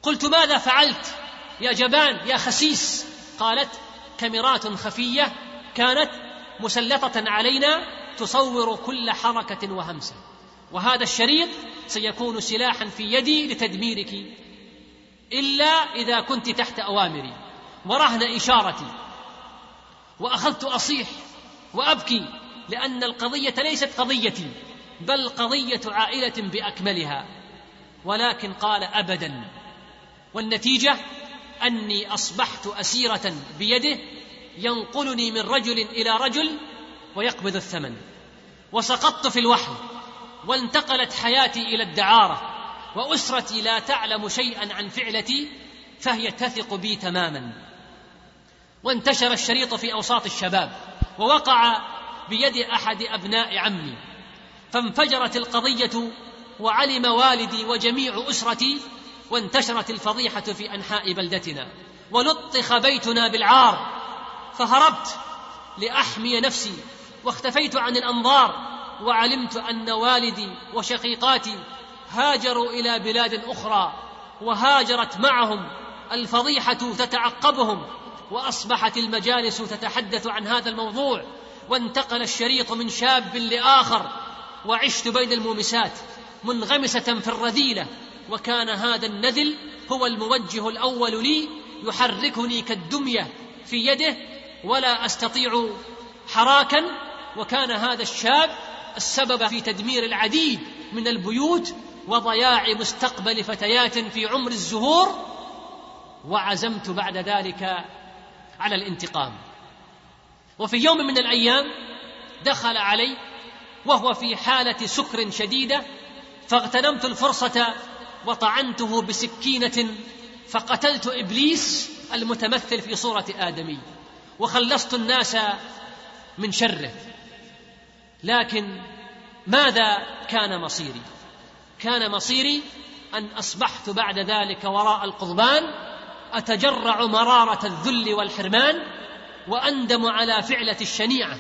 قلت ماذا فعلت يا جبان يا خسيس؟ قالت كاميرات خفية كانت مسلطة علينا تصور كل حركة وهمسة. وهذا الشريط سيكون سلاحا في يدي لتدميرك إلا إذا كنت تحت أوامري. ورهن إشارتي. وأخذت أصيح وأبكي لأن القضية ليست قضيتي بل قضية عائلة بأكملها. ولكن قال ابدا. والنتيجة؟ أني أصبحت أسيرة بيده ينقلني من رجل إلى رجل ويقبض الثمن. وسقطت في الوحل وانتقلت حياتي إلى الدعارة وأسرتي لا تعلم شيئا عن فعلتي فهي تثق بي تماما. وانتشر الشريط في أوساط الشباب ووقع بيد أحد أبناء عمي. فانفجرت القضية وعلم والدي وجميع أسرتي وانتشرت الفضيحة في أنحاء بلدتنا. ولطخ بيتنا بالعار. فهربت لأحمي نفسي. واختفيت عن الأنظار. وعلمت أن والدي وشقيقاتي هاجروا إلى بلاد أخرى. وهاجرت معهم. الفضيحة تتعقبهم. وأصبحت المجالس تتحدث عن هذا الموضوع. وانتقل الشريط من شاب لآخر. وعشت بين المومسات منغمسة في الرذيلة. وكان هذا النذل هو الموجه الأول لي يحركني كالدمية في يده ولا أستطيع حراكا وكان هذا الشاب السبب في تدمير العديد من البيوت وضياع مستقبل فتيات في عمر الزهور وعزمت بعد ذلك على الانتقام. وفي يوم من الأيام دخل علي وهو في حالة سكر شديدة فاغتنمت الفرصة وطعنته بسكينة فقتلت إبليس المتمثل في صورة آدمي وخلصت الناس من شره. لكن ماذا كان مصيري؟ كان مصيري أن أصبحت بعد ذلك وراء القضبان أتجرع مرارة الذل والحرمان وأندم على فعلتي الشنيعة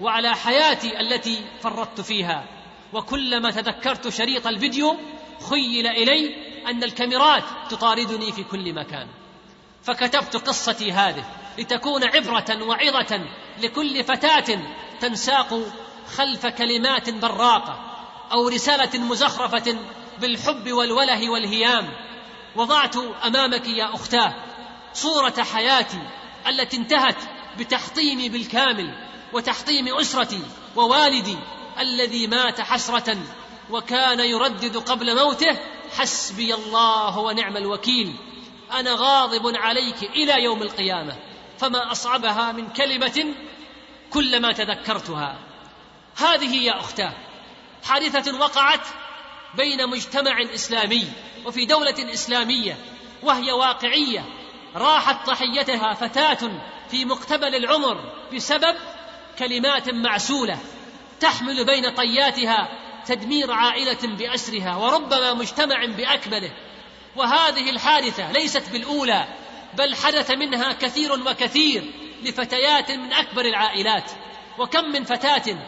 وعلى حياتي التي فرطت فيها. وكلما تذكرت شريط الفيديو خيل إلي أن الكاميرات تطاردني في كل مكان. فكتبت قصتي هذه لتكون عبرة وعظة لكل فتاة تنساق خلف كلمات براقة أو رسالة مزخرفة بالحب والوله والهيام. وضعت أمامك يا أختاه صورة حياتي التي انتهت بتحطيمي بالكامل وتحطيم أسرتي ووالدي الذي مات حسرة وكان يردد قبل موته حسبي الله ونعم الوكيل. أنا غاضب عليك إلى يوم القيامة. فما أصعبها من كلمة كلما تذكرتها. هذه يا أختاه حادثة وقعت بين مجتمع إسلامي وفي دولة إسلامية وهي واقعية. راحت ضحيتها فتاة في مقتبل العمر بسبب كلمات معسولة تحمل بين طياتها تدمير عائلة بأسرها وربما مجتمع بأكمله. وهذه الحادثة ليست بالأولى بل حدث منها كثير وكثير لفتيات من أكبر العائلات. وكم من فتاة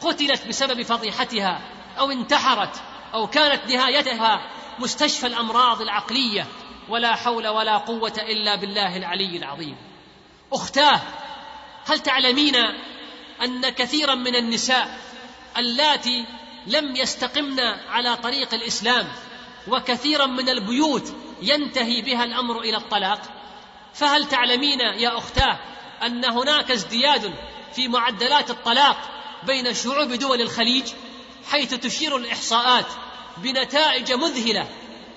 قتلت بسبب فضيحتها أو انتحرت أو كانت نهايتها مستشفى الأمراض العقلية. ولا حول ولا قوة إلا بالله العلي العظيم. أختاه هل تعلمين أن كثيرا من النساء اللاتي لم يستقمن على طريق الإسلام وكثيرا من البيوت ينتهي بها الأمر إلى الطلاق. فهل تعلمين يا أختاه أن هناك ازدياد في معدلات الطلاق بين شعوب دول الخليج حيث تشير الإحصاءات بنتائج مذهلة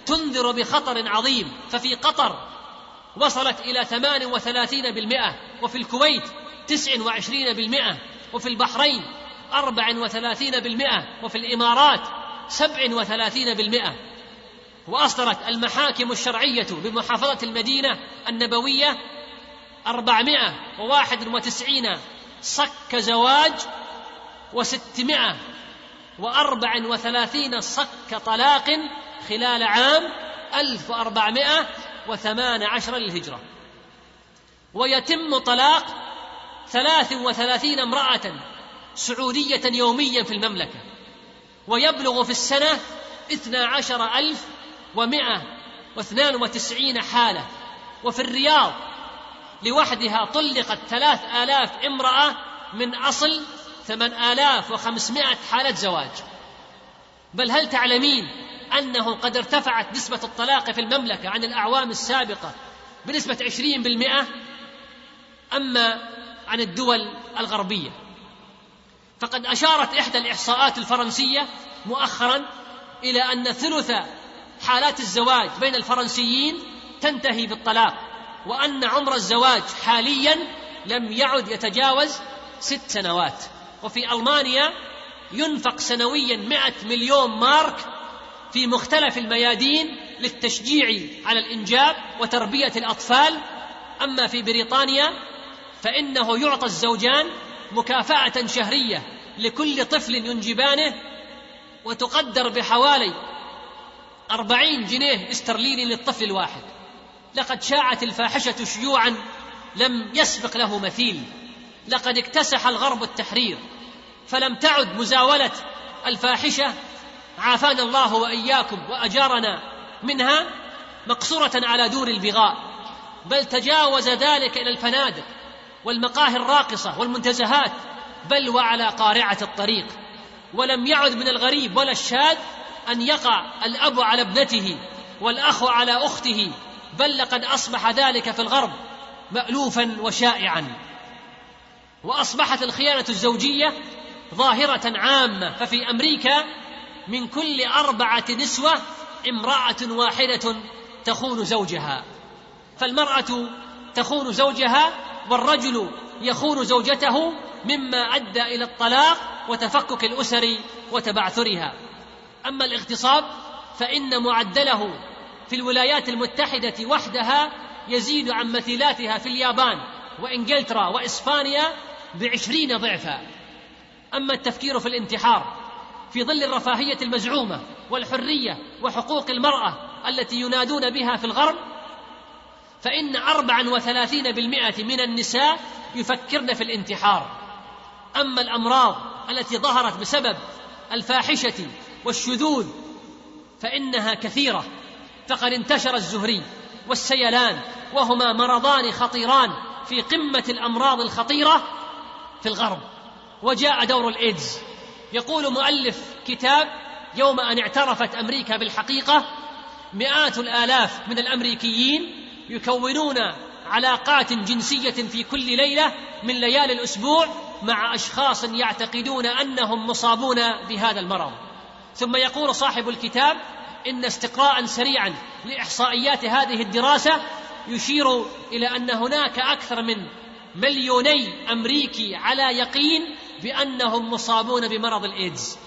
تنذر بخطر عظيم؟ ففي قطر وصلت إلى ثمان وثلاثين بالمئة وفي الكويت تسع وعشرين بالمئة وفي البحرين أربع وثلاثين بالمئة وفي الإمارات سبع وثلاثين بالمئة وأصدرت المحاكم الشرعية بمحافظة المدينة النبوية أربعمائة وواحد وتسعين صك زواج وستمائة وأربع وثلاثين صك طلاق خلال عام ألف وأربعمائة وثمان عشر للهجرة. ويتم طلاق ثلاث وثلاثين امرأة سعودية يوميا في المملكة ويبلغ في السنة اثنا عشر ألف ومائة واثنان وتسعين حالة وفي الرياض لوحدها طلقت ثلاث آلاف امرأة من أصل ثمان آلاف وخمسمائة حالة زواج. بل هل تعلمين أنه قد ارتفعت نسبة الطلاق في المملكة عن الأعوام السابقة بنسبة عشرين بالمئة؟ أما عن الدول الغربية. فقد أشارت إحدى الإحصاءات الفرنسية مؤخرا إلى أن ثلث حالات الزواج بين الفرنسيين تنتهي بالطلاق وأن عمر الزواج حاليا لم يعد يتجاوز ست سنوات. وفي ألمانيا ينفق سنويا مئة مليون مارك في مختلف الميادين للتشجيع على الإنجاب وتربية الأطفال. أما في بريطانيا فإنه يعطى الزوجان مكافأة شهرية لكل طفل ينجبانه وتقدر بحوالي أربعين جنيه استرليني للطفل الواحد لقد شاعت الفاحشة شيوعا لم يسبق له مثيل. لقد اكتسح الغرب التحرير. فلم تعد مزاولة الفاحشة عافانا الله وإياكم وأجارنا منها مقصورة على دور البغاء. بل تجاوز ذلك إلى الفنادق. والمقاهي الراقصة والمنتزهات بل وعلى قارعة الطريق. ولم يعد من الغريب ولا الشاذ أن يقع الأب على ابنته والأخ على أخته بل لقد أصبح ذلك في الغرب مألوفا وشائعا. وأصبحت الخيانة الزوجية ظاهرة عامة ففي أمريكا من كل أربعة نسوة امرأة واحدة تخون زوجها. فالمرأة تخون زوجها والرجل يخون زوجته مما أدى إلى الطلاق وتفكك الأسر وتبعثرها. أما الاغتصاب فإن معدله في الولايات المتحدة وحدها يزيد عن مثيلاتها في اليابان وإنجلترا وإسبانيا بعشرين ضعفا. أما التفكير في الانتحار في ظل الرفاهية المزعومة والحرية وحقوق المرأة التي ينادون بها في الغرب فإن أربعا وثلاثين بالمئة من النساء يفكرن في الانتحار. أما الأمراض التي ظهرت بسبب الفاحشة والشذوذ فإنها كثيرة فقد انتشر الزهري والسيلان وهما مرضان خطيران في قمة الأمراض الخطيرة في الغرب. وجاء دور الإيدز. يقول مؤلف كتاب يوم أن اعترفت أمريكا بالحقيقة مئات الآلاف من الأمريكيين يكونون علاقات جنسية في كل ليلة من ليالي الأسبوع مع أشخاص يعتقدون أنهم مصابون بهذا المرض. ثم يقول صاحب الكتاب إن استقراء سريعا لإحصائيات هذه الدراسة يشير إلى أن هناك أكثر من مليوني أمريكي على يقين بأنهم مصابون بمرض الإيدز.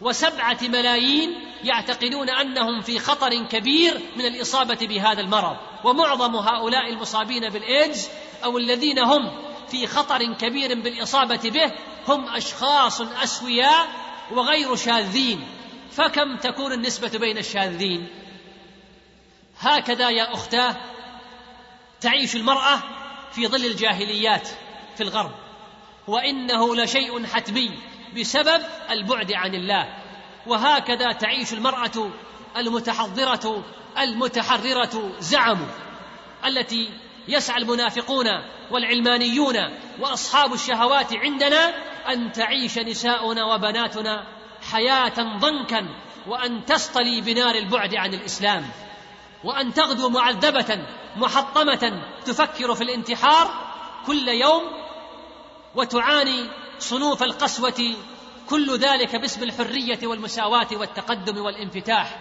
وسبعة ملايين يعتقدون أنهم في خطر كبير من الإصابة بهذا المرض. ومعظم هؤلاء المصابين بالإيدز أو الذين هم في خطر كبير بالإصابة به هم أشخاص أسوياء وغير شاذين. فكم تكون النسبة بين الشاذين؟ هكذا يا أختاه تعيش المرأة في ظل الجاهليات في الغرب. وإنه لشيء حتمي. بسبب البعد عن الله. وهكذا تعيش المرأة المتحضرة المتحررة زعموا التي يسعى المنافقون والعلمانيون وأصحاب الشهوات عندنا أن تعيش نساؤنا وبناتنا حياة ضنكا وأن تصطلي بنار البعد عن الإسلام وأن تغدو معذبة محطمة تفكر في الانتحار كل يوم وتعاني صنوف القسوة كل ذلك باسم الحرية والمساواة والتقدم والانفتاح.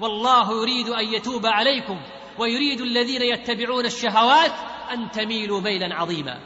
والله يريد أن يتوب عليكم ويريد الذين يتبعون الشهوات أن تميلوا ميلا عظيما.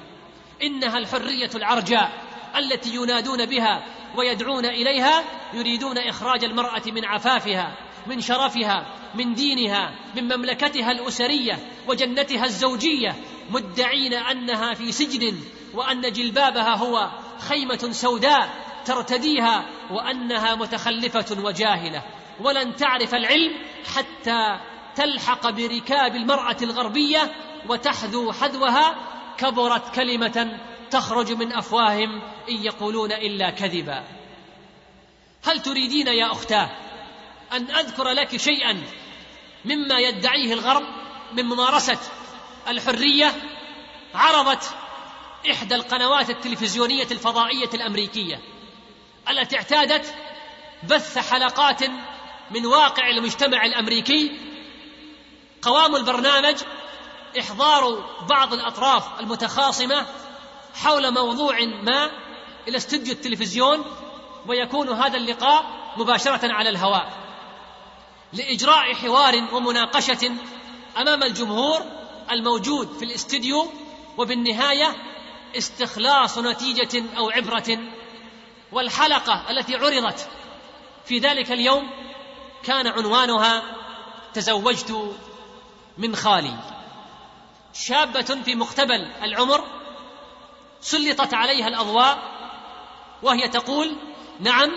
إنها الحرية العرجاء التي ينادون بها ويدعون إليها يريدون إخراج المرأة من عفافها من شرفها من دينها من مملكتها الأسرية وجنتها الزوجية مدعين أنها في سجن وأن جلبابها هو خيمة سوداء ترتديها وأنها متخلفة وجاهلة. ولن تعرف العلم حتى تلحق بركاب المرأة الغربية وتحذو حذوها. كبرت كلمة تخرج من أفواههم إن يقولون إلا كذبا. هل تريدين يا أختاه أن أذكر لك شيئا مما يدعيه الغرب من ممارسة الحرية؟ عرضت إحدى القنوات التلفزيونية الفضائية الأمريكية التي اعتادت بث حلقات من واقع المجتمع الأمريكي. قوام البرنامج إحضار بعض الأطراف المتخاصمة حول موضوع ما إلى استديو التلفزيون ويكون هذا اللقاء مباشرة على الهواء. لإجراء حوار ومناقشة أمام الجمهور الموجود في الاستديو وبالنهاية استخلاص نتيجة أو عبرة والحلقة التي عرضت في ذلك اليوم كان عنوانها تزوجت من خالي. شابة في مقتبل العمر سلطت عليها الأضواء وهي تقول نعم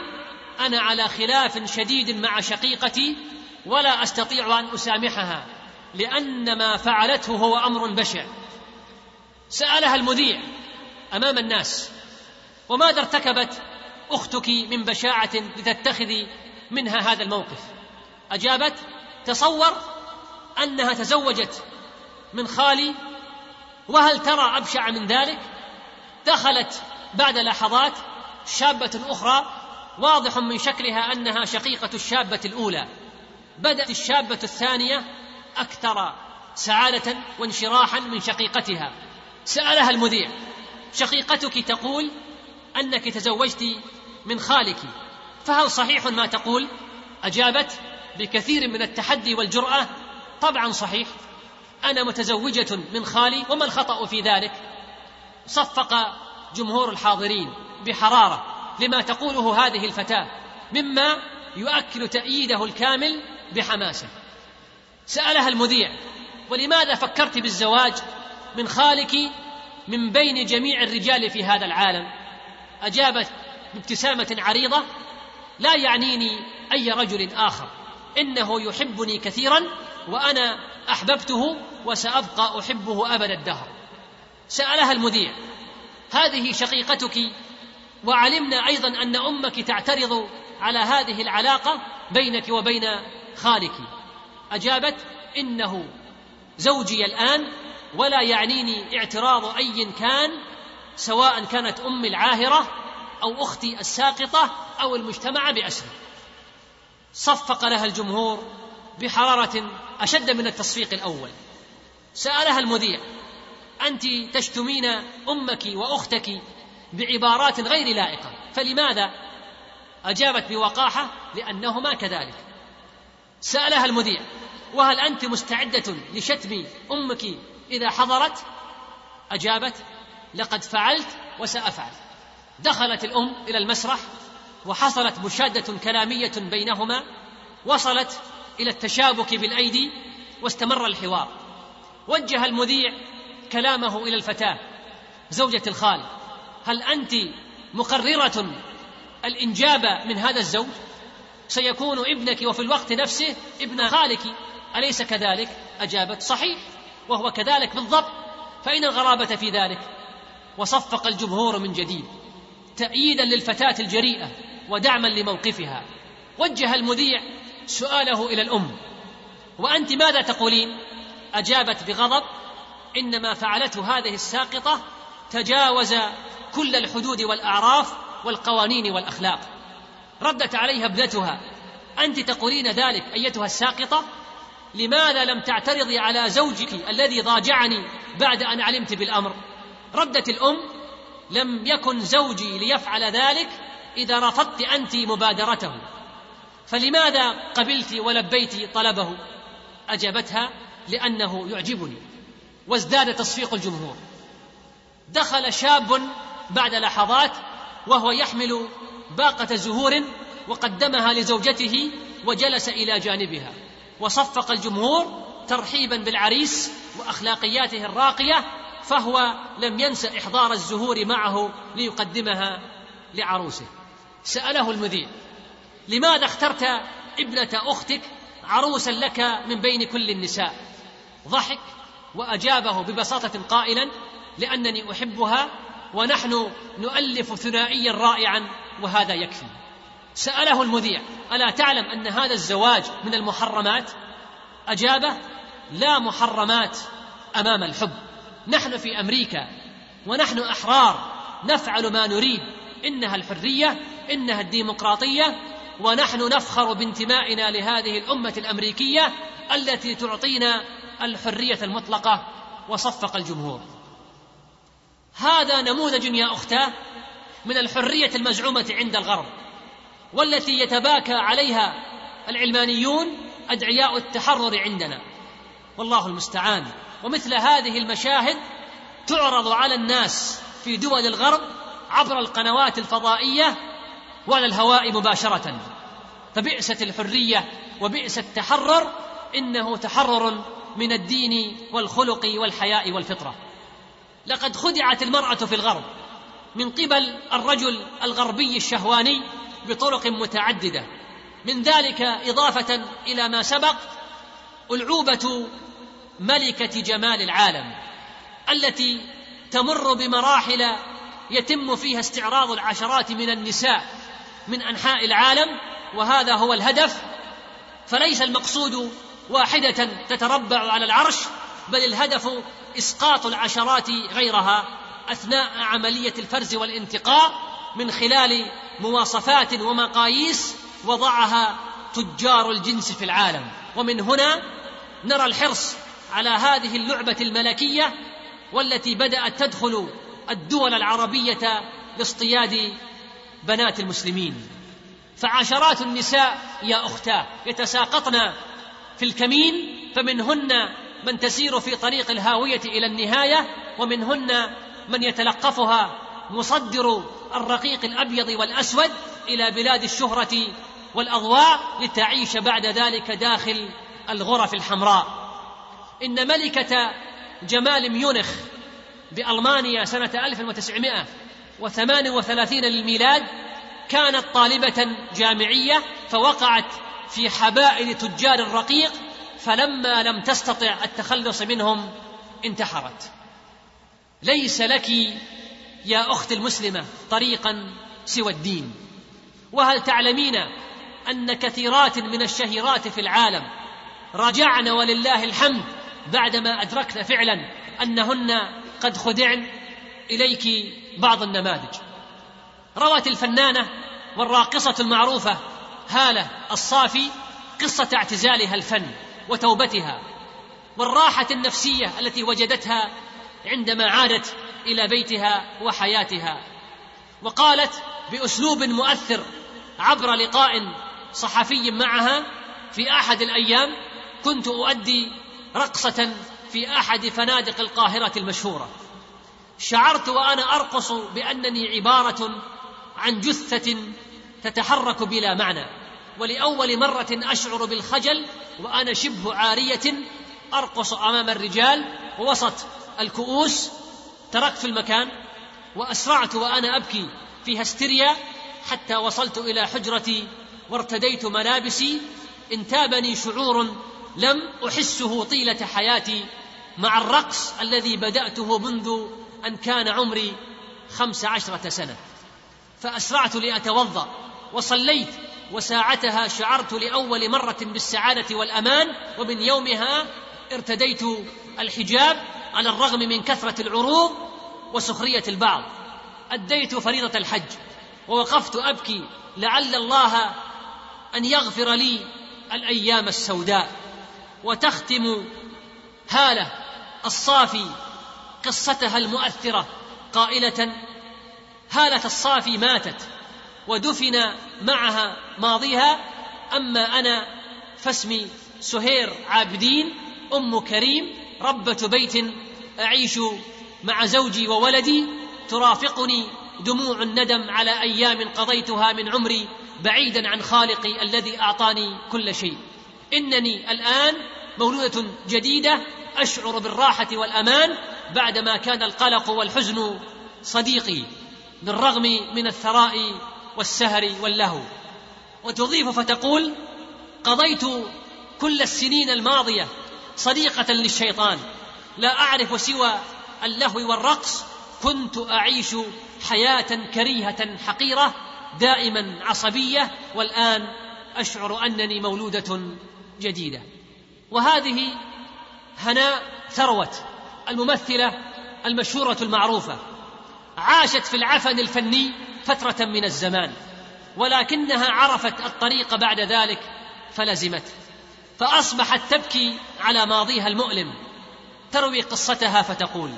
أنا على خلاف شديد مع شقيقتي ولا أستطيع أن أسامحها لأن ما فعلته هو أمر بشع. سألها المذيع أمام الناس. وماذا ارتكبت أختك من بشاعة لتتخذي منها هذا الموقف. أجابت تصور أنها تزوجت من خالي وهل ترى أبشع من ذلك؟ دخلت بعد لحظات شابة أخرى واضح من شكلها أنها شقيقة الشابة الأولى. بدأت الشابة الثانية أكثر سعادة وانشراحا من شقيقتها. سألها المذيع شقيقتك تقول أنك تزوجت من خالك فهل صحيح ما تقول؟ أجابت بكثير من التحدي والجرأة. طبعا صحيح. أنا متزوجة من خالي وما الخطأ في ذلك؟ صفق جمهور الحاضرين بحرارة لما تقوله هذه الفتاة مما يؤكد تأييده الكامل بحماسة. سألها المذيع ولماذا فكرت بالزواج من خالك من بين جميع الرجال في هذا العالم. أجابت بابتسامة عريضة لا يعنيني أي رجل آخر. إنه يحبني كثيرا وأنا أحببته وسأبقى أحبه أبد الدهر. سألها المذيع هذه شقيقتك؟ وعلمنا أيضا أن أمك تعترض على هذه العلاقة بينك وبين خالك. أجابت إنه زوجي الآن ولا يعنيني اعتراض أي كان سواء كانت أمي العاهرة أو أختي الساقطة أو المجتمع بأسره. صفق لها الجمهور بحرارة أشد من التصفيق الأول. سألها المذيع أنت تشتمين أمك وأختك بعبارات غير لائقة فلماذا؟ أجابت بوقاحة لأنهما كذلك. سألها المذيع وهل أنت مستعدة لشتم أمك إذا حضرت؟ أجابت لقد فعلت وسأفعل. دخلت الأم إلى المسرح وحصلت مشادة كلامية بينهما وصلت إلى التشابك بالأيدي واستمر الحوار. وجه المذيع كلامه إلى الفتاة زوجة الخال. هل أنت مقررة الإنجاب من هذا الزوج؟ سيكون ابنك وفي الوقت نفسه ابن خالك أليس كذلك؟ أجابت صحيح. وهو كذلك بالضبط فأين الغرابة في ذلك. وصفق الجمهور من جديد تأييدا للفتاة الجريئة ودعما لموقفها. وجه المذيع سؤاله إلى الأم. وأنت ماذا تقولين؟ أجابت بغضب إن ما فعلته هذه الساقطة تجاوز كل الحدود والأعراف والقوانين والأخلاق. ردت عليها ابنتها أنت تقولين ذلك أيتها الساقطة؟ لماذا لم تعترضي على زوجك الذي ضاجعني بعد أن علمت بالأمر؟ ردت الأم لم يكن زوجي ليفعل ذلك إذا رفضت أنت مبادرته. فلماذا قبلت ولبيت طلبه؟ أجابتها لأنه يعجبني وازداد تصفيق الجمهور. دخل شاب بعد لحظات وهو يحمل باقة زهور وقدمها لزوجته وجلس إلى جانبها. وصفق الجمهور ترحيبا بالعريس وأخلاقياته الراقية فهو لم ينس إحضار الزهور معه ليقدمها لعروسه. سأله المذيع لماذا اخترت ابنة أختك عروسا لك من بين كل النساء؟ ضحك وأجابه ببساطة قائلا لأنني أحبها ونحن نؤلف ثنائيا رائعا وهذا يكفي. سأله المذيع ألا تعلم أن هذا الزواج من المحرمات؟ أجابه لا محرمات أمام الحب. نحن في أمريكا ونحن أحرار نفعل ما نريد. إنها الحرية إنها الديمقراطية ونحن نفخر بانتمائنا لهذه الأمة الأمريكية التي تعطينا الحرية المطلقة وصفق الجمهور. هذا نموذج يا أختاه من الحرية المزعومة عند الغرب. والتي يتباكى عليها العلمانيون أدعياء التحرر عندنا. والله المستعان. ومثل هذه المشاهد تعرض على الناس في دول الغرب عبر القنوات الفضائية وعلى الهواء مباشرة. فبئست الحرية وبئس التحرر إنه تحرر من الدين والخلق والحياء والفطرة. لقد خدعت المرأة في الغرب من قبل الرجل الغربي الشهواني بطرق متعددة. من ذلك إضافة إلى ما سبق العوبة ملكة جمال العالم التي تمر بمراحل يتم فيها استعراض العشرات من النساء من أنحاء العالم وهذا هو الهدف. فليس المقصود واحدة تتربع على العرش بل الهدف إسقاط العشرات غيرها أثناء عملية الفرز والانتقاء. من خلال مواصفات ومقاييس وضعها تجار الجنس في العالم. ومن هنا نرى الحرص على هذه اللعبة الملكية والتي بدأت تدخل الدول العربية لاصطياد بنات المسلمين. فعشرات النساء يا اختاه يتساقطن في الكمين فمنهن من تسير في طريق الهاوية إلى النهاية ومنهن من يتلقفها مصدر الرقيق الأبيض والأسود إلى بلاد الشهرة والأضواء لتعيش بعد ذلك داخل الغرف الحمراء. إن ملكة جمال ميونخ بألمانيا سنة 1938 للميلاد كانت طالبة جامعية فوقعت في حبائل تجار الرقيق فلما لم تستطع التخلص منهم انتحرت. ليس لك يا أخت المسلمة طريقا سوى الدين. وهل تعلمين أن كثيرات من الشهيرات في العالم رجعن ولله الحمد بعدما أدركن فعلا أنهن قد خدعن إليك بعض النماذج. روت الفنانة والراقصة المعروفة هالة الصافي قصة اعتزالها الفن وتوبتها والراحة النفسية التي وجدتها عندما عادت إلى بيتها وحياتها وقالت بأسلوب مؤثر عبر لقاء صحفي معها في أحد الأيام كنت أؤدي رقصة في أحد فنادق القاهرة المشهورة. شعرت وأنا أرقص بأنني عبارة عن جثة تتحرك بلا معنى ولأول مرة أشعر بالخجل وأنا شبه عارية أرقص أمام الرجال ووسط الكؤوس تركت المكان وأسرعت وأنا أبكي في هستيريا حتى وصلت إلى حجرتي وارتديت ملابسي انتابني شعور لم أحسه طيلة حياتي مع الرقص الذي بدأته منذ أن كان عمري خمس عشرة سنة. فأسرعت لأتوضأ وصليت وساعتها شعرت لأول مرة بالسعادة والأمان ومن يومها ارتديت الحجاب على الرغم من كثرة العروض وسخرية البعض. أديت فريضة الحج ووقفت أبكي لعل الله أن يغفر لي الأيام السوداء. وتختم هالة الصافي قصتها المؤثرة قائلة هالة الصافي ماتت ودفن معها ماضيها أما أنا فاسمي سهير عابدين أم كريم ربة بيت أعيش مع زوجي وولدي ترافقني دموع الندم على أيام قضيتها من عمري بعيدا عن خالقي الذي أعطاني كل شيء. إنني الآن مولودة جديدة أشعر بالراحة والأمان بعدما كان القلق والحزن صديقي بالرغم من الثراء والسهر واللهو. وتضيف فتقول قضيت كل السنين الماضية صديقة للشيطان. لا أعرف سوى اللهو والرقص. كنت أعيش حياة كريهة حقيرة دائما عصبية والآن أشعر أنني مولودة جديدة. وهذه هناء ثروت الممثلة المشهورة المعروفة. عاشت في العفن الفني فترة من الزمان ولكنها عرفت الطريق بعد ذلك فلزمته فأصبحت تبكي على ماضيها المؤلم. تروي قصتها فتقول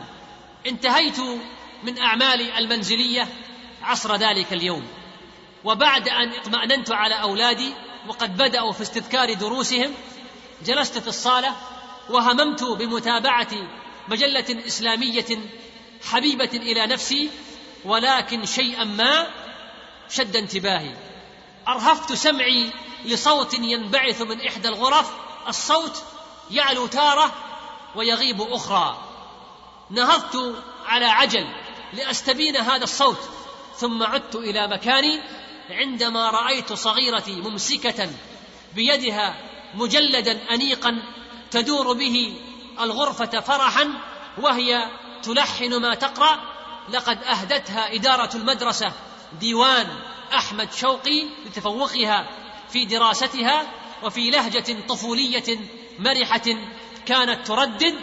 انتهيت من أعمالي المنزلية عصر ذلك اليوم وبعد أن اطمأننت على أولادي وقد بدأوا في استذكار دروسهم جلست في الصالة وهممت بمتابعة مجلة إسلامية حبيبة إلى نفسي ولكن شيئا ما شد انتباهي. أرهفت سمعي لصوت ينبعث من إحدى الغرف الصوت يعلو تارة ويغيب أخرى. نهضت على عجل لأستبين هذا الصوت ثم عدت إلى مكاني عندما رأيت صغيرتي ممسكة بيدها مجلدا أنيقا تدور به الغرفة فرحا وهي تلحن ما تقرأ لقد أهدتها إدارة المدرسة ديوان أحمد شوقي لتفوقها في دراستها وفي لهجة طفولية مرحة كانت تردد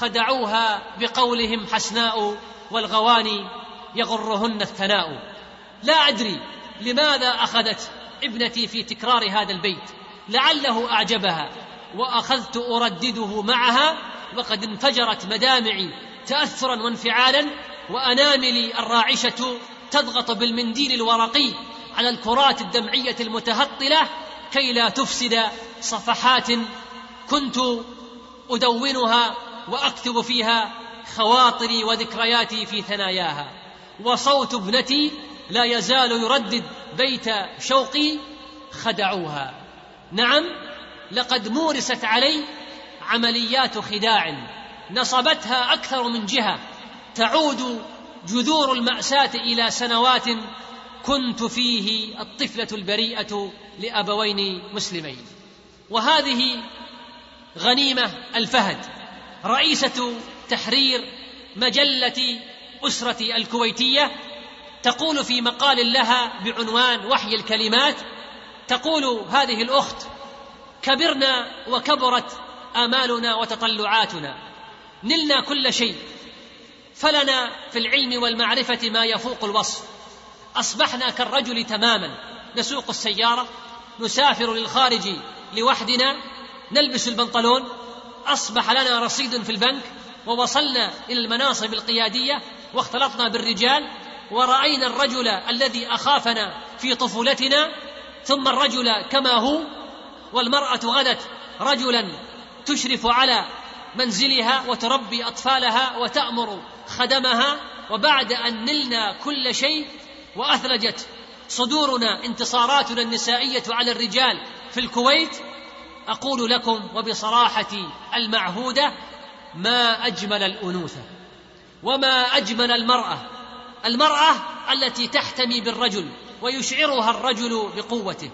خدعوها بقولهم حسناء والغواني يغرهن الثناء. لا أدري لماذا أخذت ابنتي في تكرار هذا البيت. لعله أعجبها وأخذت أردده معها وقد انفجرت مدامعي تاثرا وانفعالا واناملي الراعشة تضغط بالمنديل الورقي على الكرات الدمعية المتهطلة كي لا تفسد صفحات كنت أدونها وأكتب فيها خواطري وذكرياتي في ثناياها. وصوت ابنتي لا يزال يردد بيت شوقي خدعوها. نعم لقد مورست علي عمليات خداع نصبتها أكثر من جهة. تعود جذور المأساة إلى سنوات كنت فيه الطفلة البريئة لأبوين مسلمين. وهذه غنيمة الفهد رئيسة تحرير مجلة أسرة الكويتية تقول في مقال لها بعنوان وحي الكلمات تقول هذه الأخت كبرنا وكبرت آمالنا وتطلعاتنا نلنا كل شيء فلنا في العلم والمعرفة ما يفوق الوصف أصبحنا كالرجل تماما نسوق السيارة نسافر للخارج لوحدنا نلبس البنطلون أصبح لنا رصيد في البنك ووصلنا إلى المناصب القيادية واختلطنا بالرجال ورأينا الرجل الذي أخافنا في طفولتنا ثم الرجل كما هو والمرأة غدت رجلا تشرف على منزلها وتربي أطفالها وتأمر خدمها وبعد أن نلنا كل شيء وأثلجت صدورنا انتصاراتنا النسائية على الرجال في الكويت أقول لكم وبصراحتي المعهودة ما أجمل الأنوثة وما أجمل المرأة المرأة التي تحتمي بالرجل ويشعرها الرجل بقوته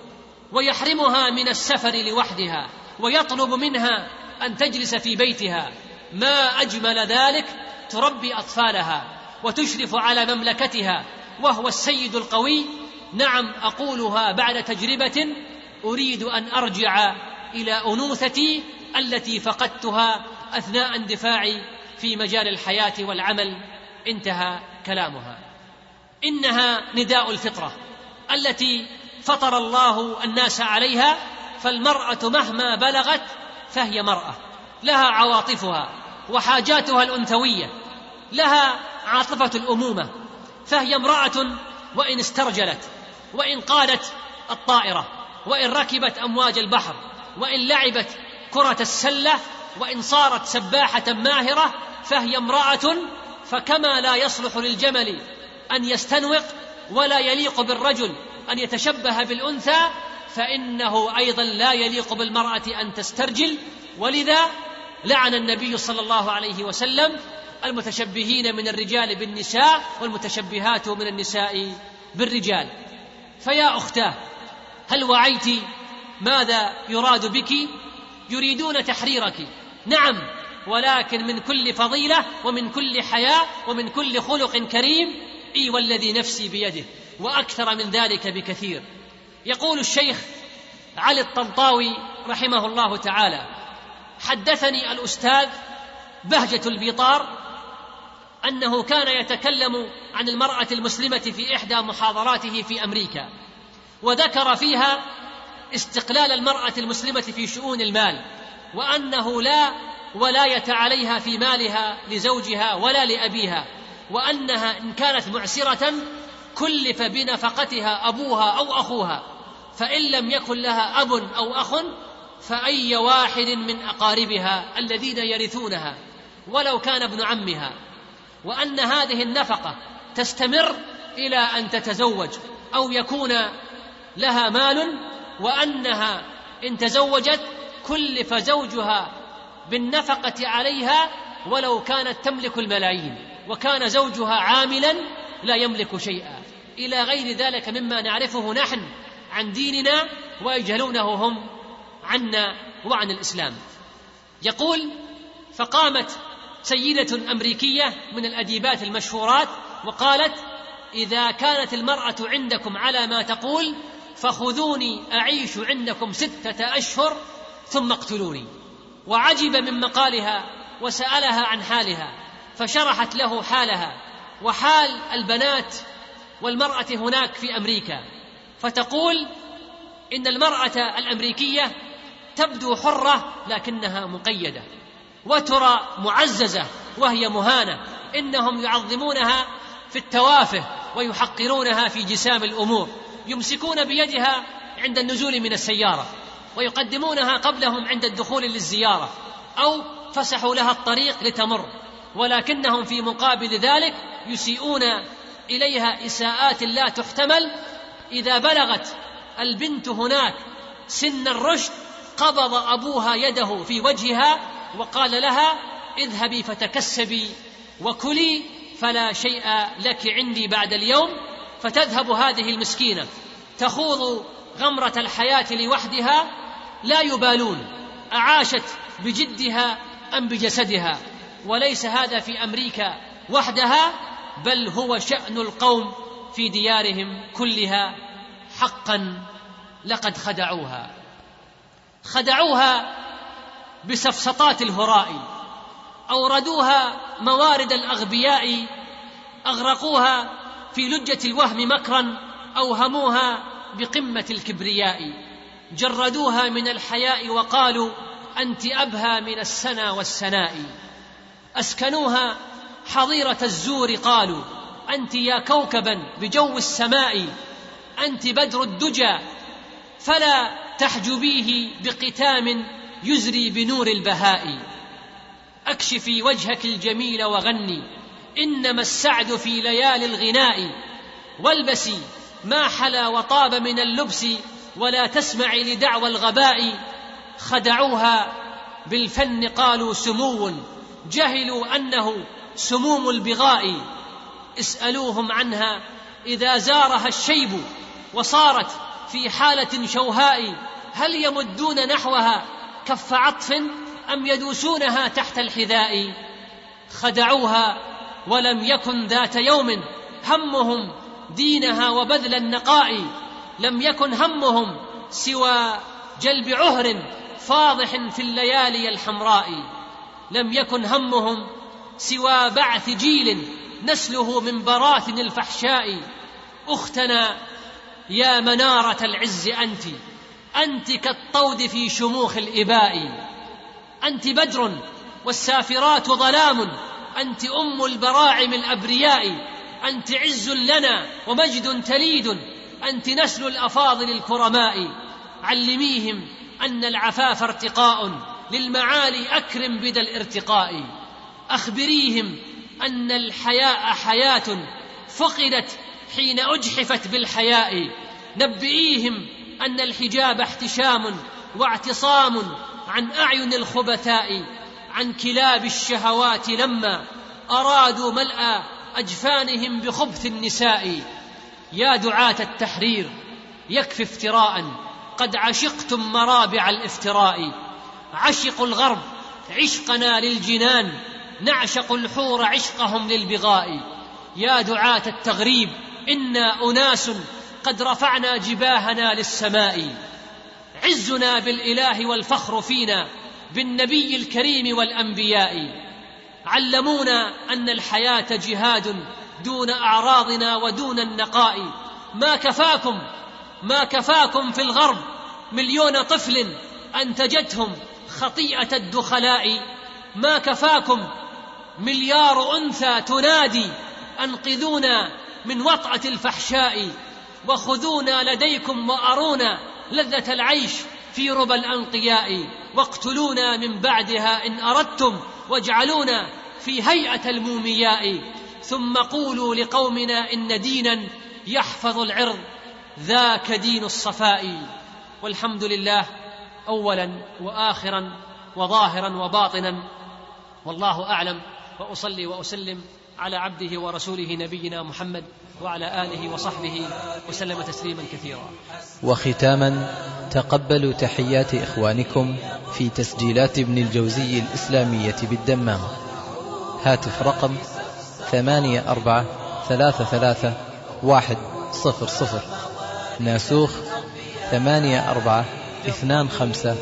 ويحرمها من السفر لوحدها ويطلب منها أن تجلس في بيتها ما أجمل ذلك تربي أطفالها وتشرف على مملكتها وهو السيد القوي. نعم أقولها بعد تجربة أريد أن أرجع إلى أنوثتي التي فقدتها أثناء اندفاعي في مجال الحياة والعمل. انتهى كلامها. إنها نداء الفطرة التي فطر الله الناس عليها فالمرأة مهما بلغت فهي مرأة. لها عواطفها وحاجاتها الأنثوية. لها عاطفة الأمومة. فهي امرأة وإن استرجلت وإن قادت الطائرة وإن ركبت أمواج البحر وإن لعبت كرة السلة وإن صارت سباحة ماهرة فهي امرأة فكما لا يصلح للجمل أن يستنوق ولا يليق بالرجل أن يتشبه بالأنثى فإنه أيضا لا يليق بالمرأة أن تسترجل. ولذا لعن النبي صلى الله عليه وسلم المتشبهين من الرجال بالنساء والمتشبهات من النساء بالرجال. فيا أختاه هل وعيت ماذا يراد بك؟ يريدون تحريرك. نعم ولكن من كل فضيلة ومن كل حياء ومن كل خلق كريم إي والذي نفسي بيده وأكثر من ذلك بكثير. يقول الشيخ علي الطنطاوي رحمه الله تعالى حدثني الأستاذ بهجة البيطار أنه كان يتكلم عن المرأة المسلمة في إحدى محاضراته في أمريكا وذكر فيها استقلال المرأة المسلمة في شؤون المال وأنه لا ولاية عليها في مالها لزوجها ولا لأبيها وأنها إن كانت معسرة كلف بنفقتها أبوها أو أخوها فإن لم يكن لها أب أو أخ فأي واحد من أقاربها الذين يرثونها ولو كان ابن عمها. وأن هذه النفقة تستمر إلى أن تتزوج أو يكون لها مال وأنها إن تزوجت كلف زوجها بالنفقة عليها ولو كانت تملك الملايين وكان زوجها عاملا لا يملك شيئا. إلى غير ذلك مما نعرفه نحن عن ديننا ويجهلونه هم عنا وعن الإسلام. يقول فقامت سيدة أمريكية من الأديبات المشهورات وقالت إذا كانت المرأة عندكم على ما تقول فخذوني أعيش عندكم ستة أشهر ثم اقتلوني. وعجب من مقالها وسألها عن حالها فشرحت له حالها. وحال البنات والمرأة هناك في أمريكا. فتقول إن المرأة الأمريكية تبدو حرة لكنها مقيدة. وترى معززة وهي مهانة. إنهم يعظمونها في التوافه ويحقرونها في جسام الأمور. يمسكون بيدها عند النزول من السيارة ويقدمونها قبلهم عند الدخول للزيارة أو فسحوا لها الطريق لتمر. ولكنهم في مقابل ذلك يسيئون إليها إساءات لا تحتمل. إذا بلغت البنت هناك سن الرشد قبض أبوها يده في وجهها وقال لها اذهبي فتكسبي وكلي فلا شيء لك عندي بعد اليوم. فتذهب هذه المسكينة. تخوض غمرة الحياة لوحدها لا يبالون. أعاشت بجدها أم بجسدها؟ وليس هذا في أمريكا وحدها بل هو شأن القوم في ديارهم كلها حقا لقد خدعوها. خدعوها بسفسطات الهراء أوردوها موارد الأغبياء أغرقوها في لجة الوهم مكرا أوهموها بقمة الكبرياء جردوها من الحياء وقالوا أنت أبهى من السنا والسناء. أسكنوها حظيرة الزور قالوا أنت يا كوكبا بجو السماء أنت بدر الدجى فلا تحجبيه بقتام يزري بنور البهاء. أكشفي وجهك الجميل وغني إنما السعد في ليالي الغناء والبسي ما حلا وطاب من اللبس ولا تسمعي لدعوى الغباء خدعوها بالفن قالوا سمو جهلوا أنه سموم البغاء اسألوهم عنها إذا زارها الشيب وصارت في حالة شوهاء هل يمدون نحوها كف عطف أم يدوسونها تحت الحذاء خدعوها ولم يكن ذات يوم همهم دينها وبذل النقاء لم يكن همهم سوى جلب عهر فاضح في الليالي الحمراء لم يكن همهم سوى بعث جيل نسله من براثن الفحشاء. أختنا يا منارة العز أنت أنت كالطود في شموخ الإباء. أنت بدر والسافرات ظلام أنت أم البراعم الأبرياء أنت عز لنا ومجد تليد أنت نسل الأفاضل الكرماء. علميهم أن العفاف ارتقاء للمعالي أكرم بدا الارتقاء. أخبريهم أن الحياء حياة فقدت حين أجحفت بالحياء. نبئيهم أن الحجاب احتشام واعتصام عن أعين الخبثاء. عن كلاب الشهوات لما أرادوا ملأ أجفانهم بخبث النساء. يا دعاة التحرير يكفي افتراء. قد عشقتم مرابع الافتراء. عشقوا الغرب عشقنا للجنان نعشق الحور عشقهم للبغاء. يا دعاة التغريب إنا أناس قد رفعنا جباهنا للسماء. عزنا بالإله والفخر فينا بالنبي الكريم والأنبياء. علمونا أن الحياة جهاد دون أعراضنا ودون النقاء. ما كفاكم ما كفاكم في الغرب مليون طفل أنتجتهم خطيئة الدخلاء. ما كفاكم مليار أنثى تنادي أنقذونا من وطأة الفحشاء. وخذونا لديكم وأرونا لذة العيش في ربى الأنقياء. واقتلونا من بعدها إن أردتم واجعلونا في هيئة المومياء. ثم قولوا لقومنا إن دينا يحفظ العرض ذاك دين الصفاء. والحمد لله أولا وآخرا وظاهرا وباطنا. والله أعلم وأصلي وأسلم على عبده ورسوله نبينا محمد. وعلى آله وصحبه وسلم تسليما كثيرا. وختاما تقبلوا تحيات إخوانكم في تسجيلات ابن الجوزي الإسلامية بالدمام. هاتف رقم ثمانية أربعة ثلاثة ثلاثة واحد صفر صفر ناسوخ ثمانية أربعة اثنان خمسة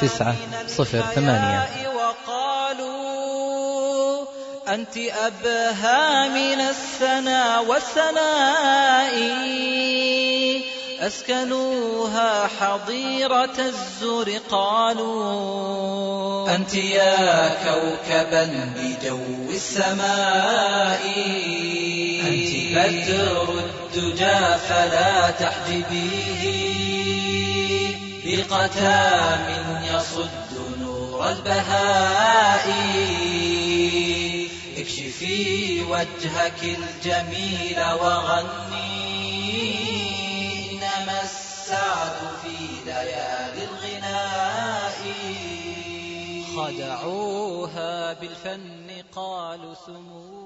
تسعة صفر ثمانية أنت أبهى من السنا والسناء أسكنوها حظيرة الزر قالوا. أنت يا كوكبا بجو السماء. أنت بدر الدجى فلا تحجبيه. بقتام يصد نور البهاء. اكشفي وجهك الجميل وغني. إنما السعد في ليالي الغناء. خدعوها بالفن قالوا سمو.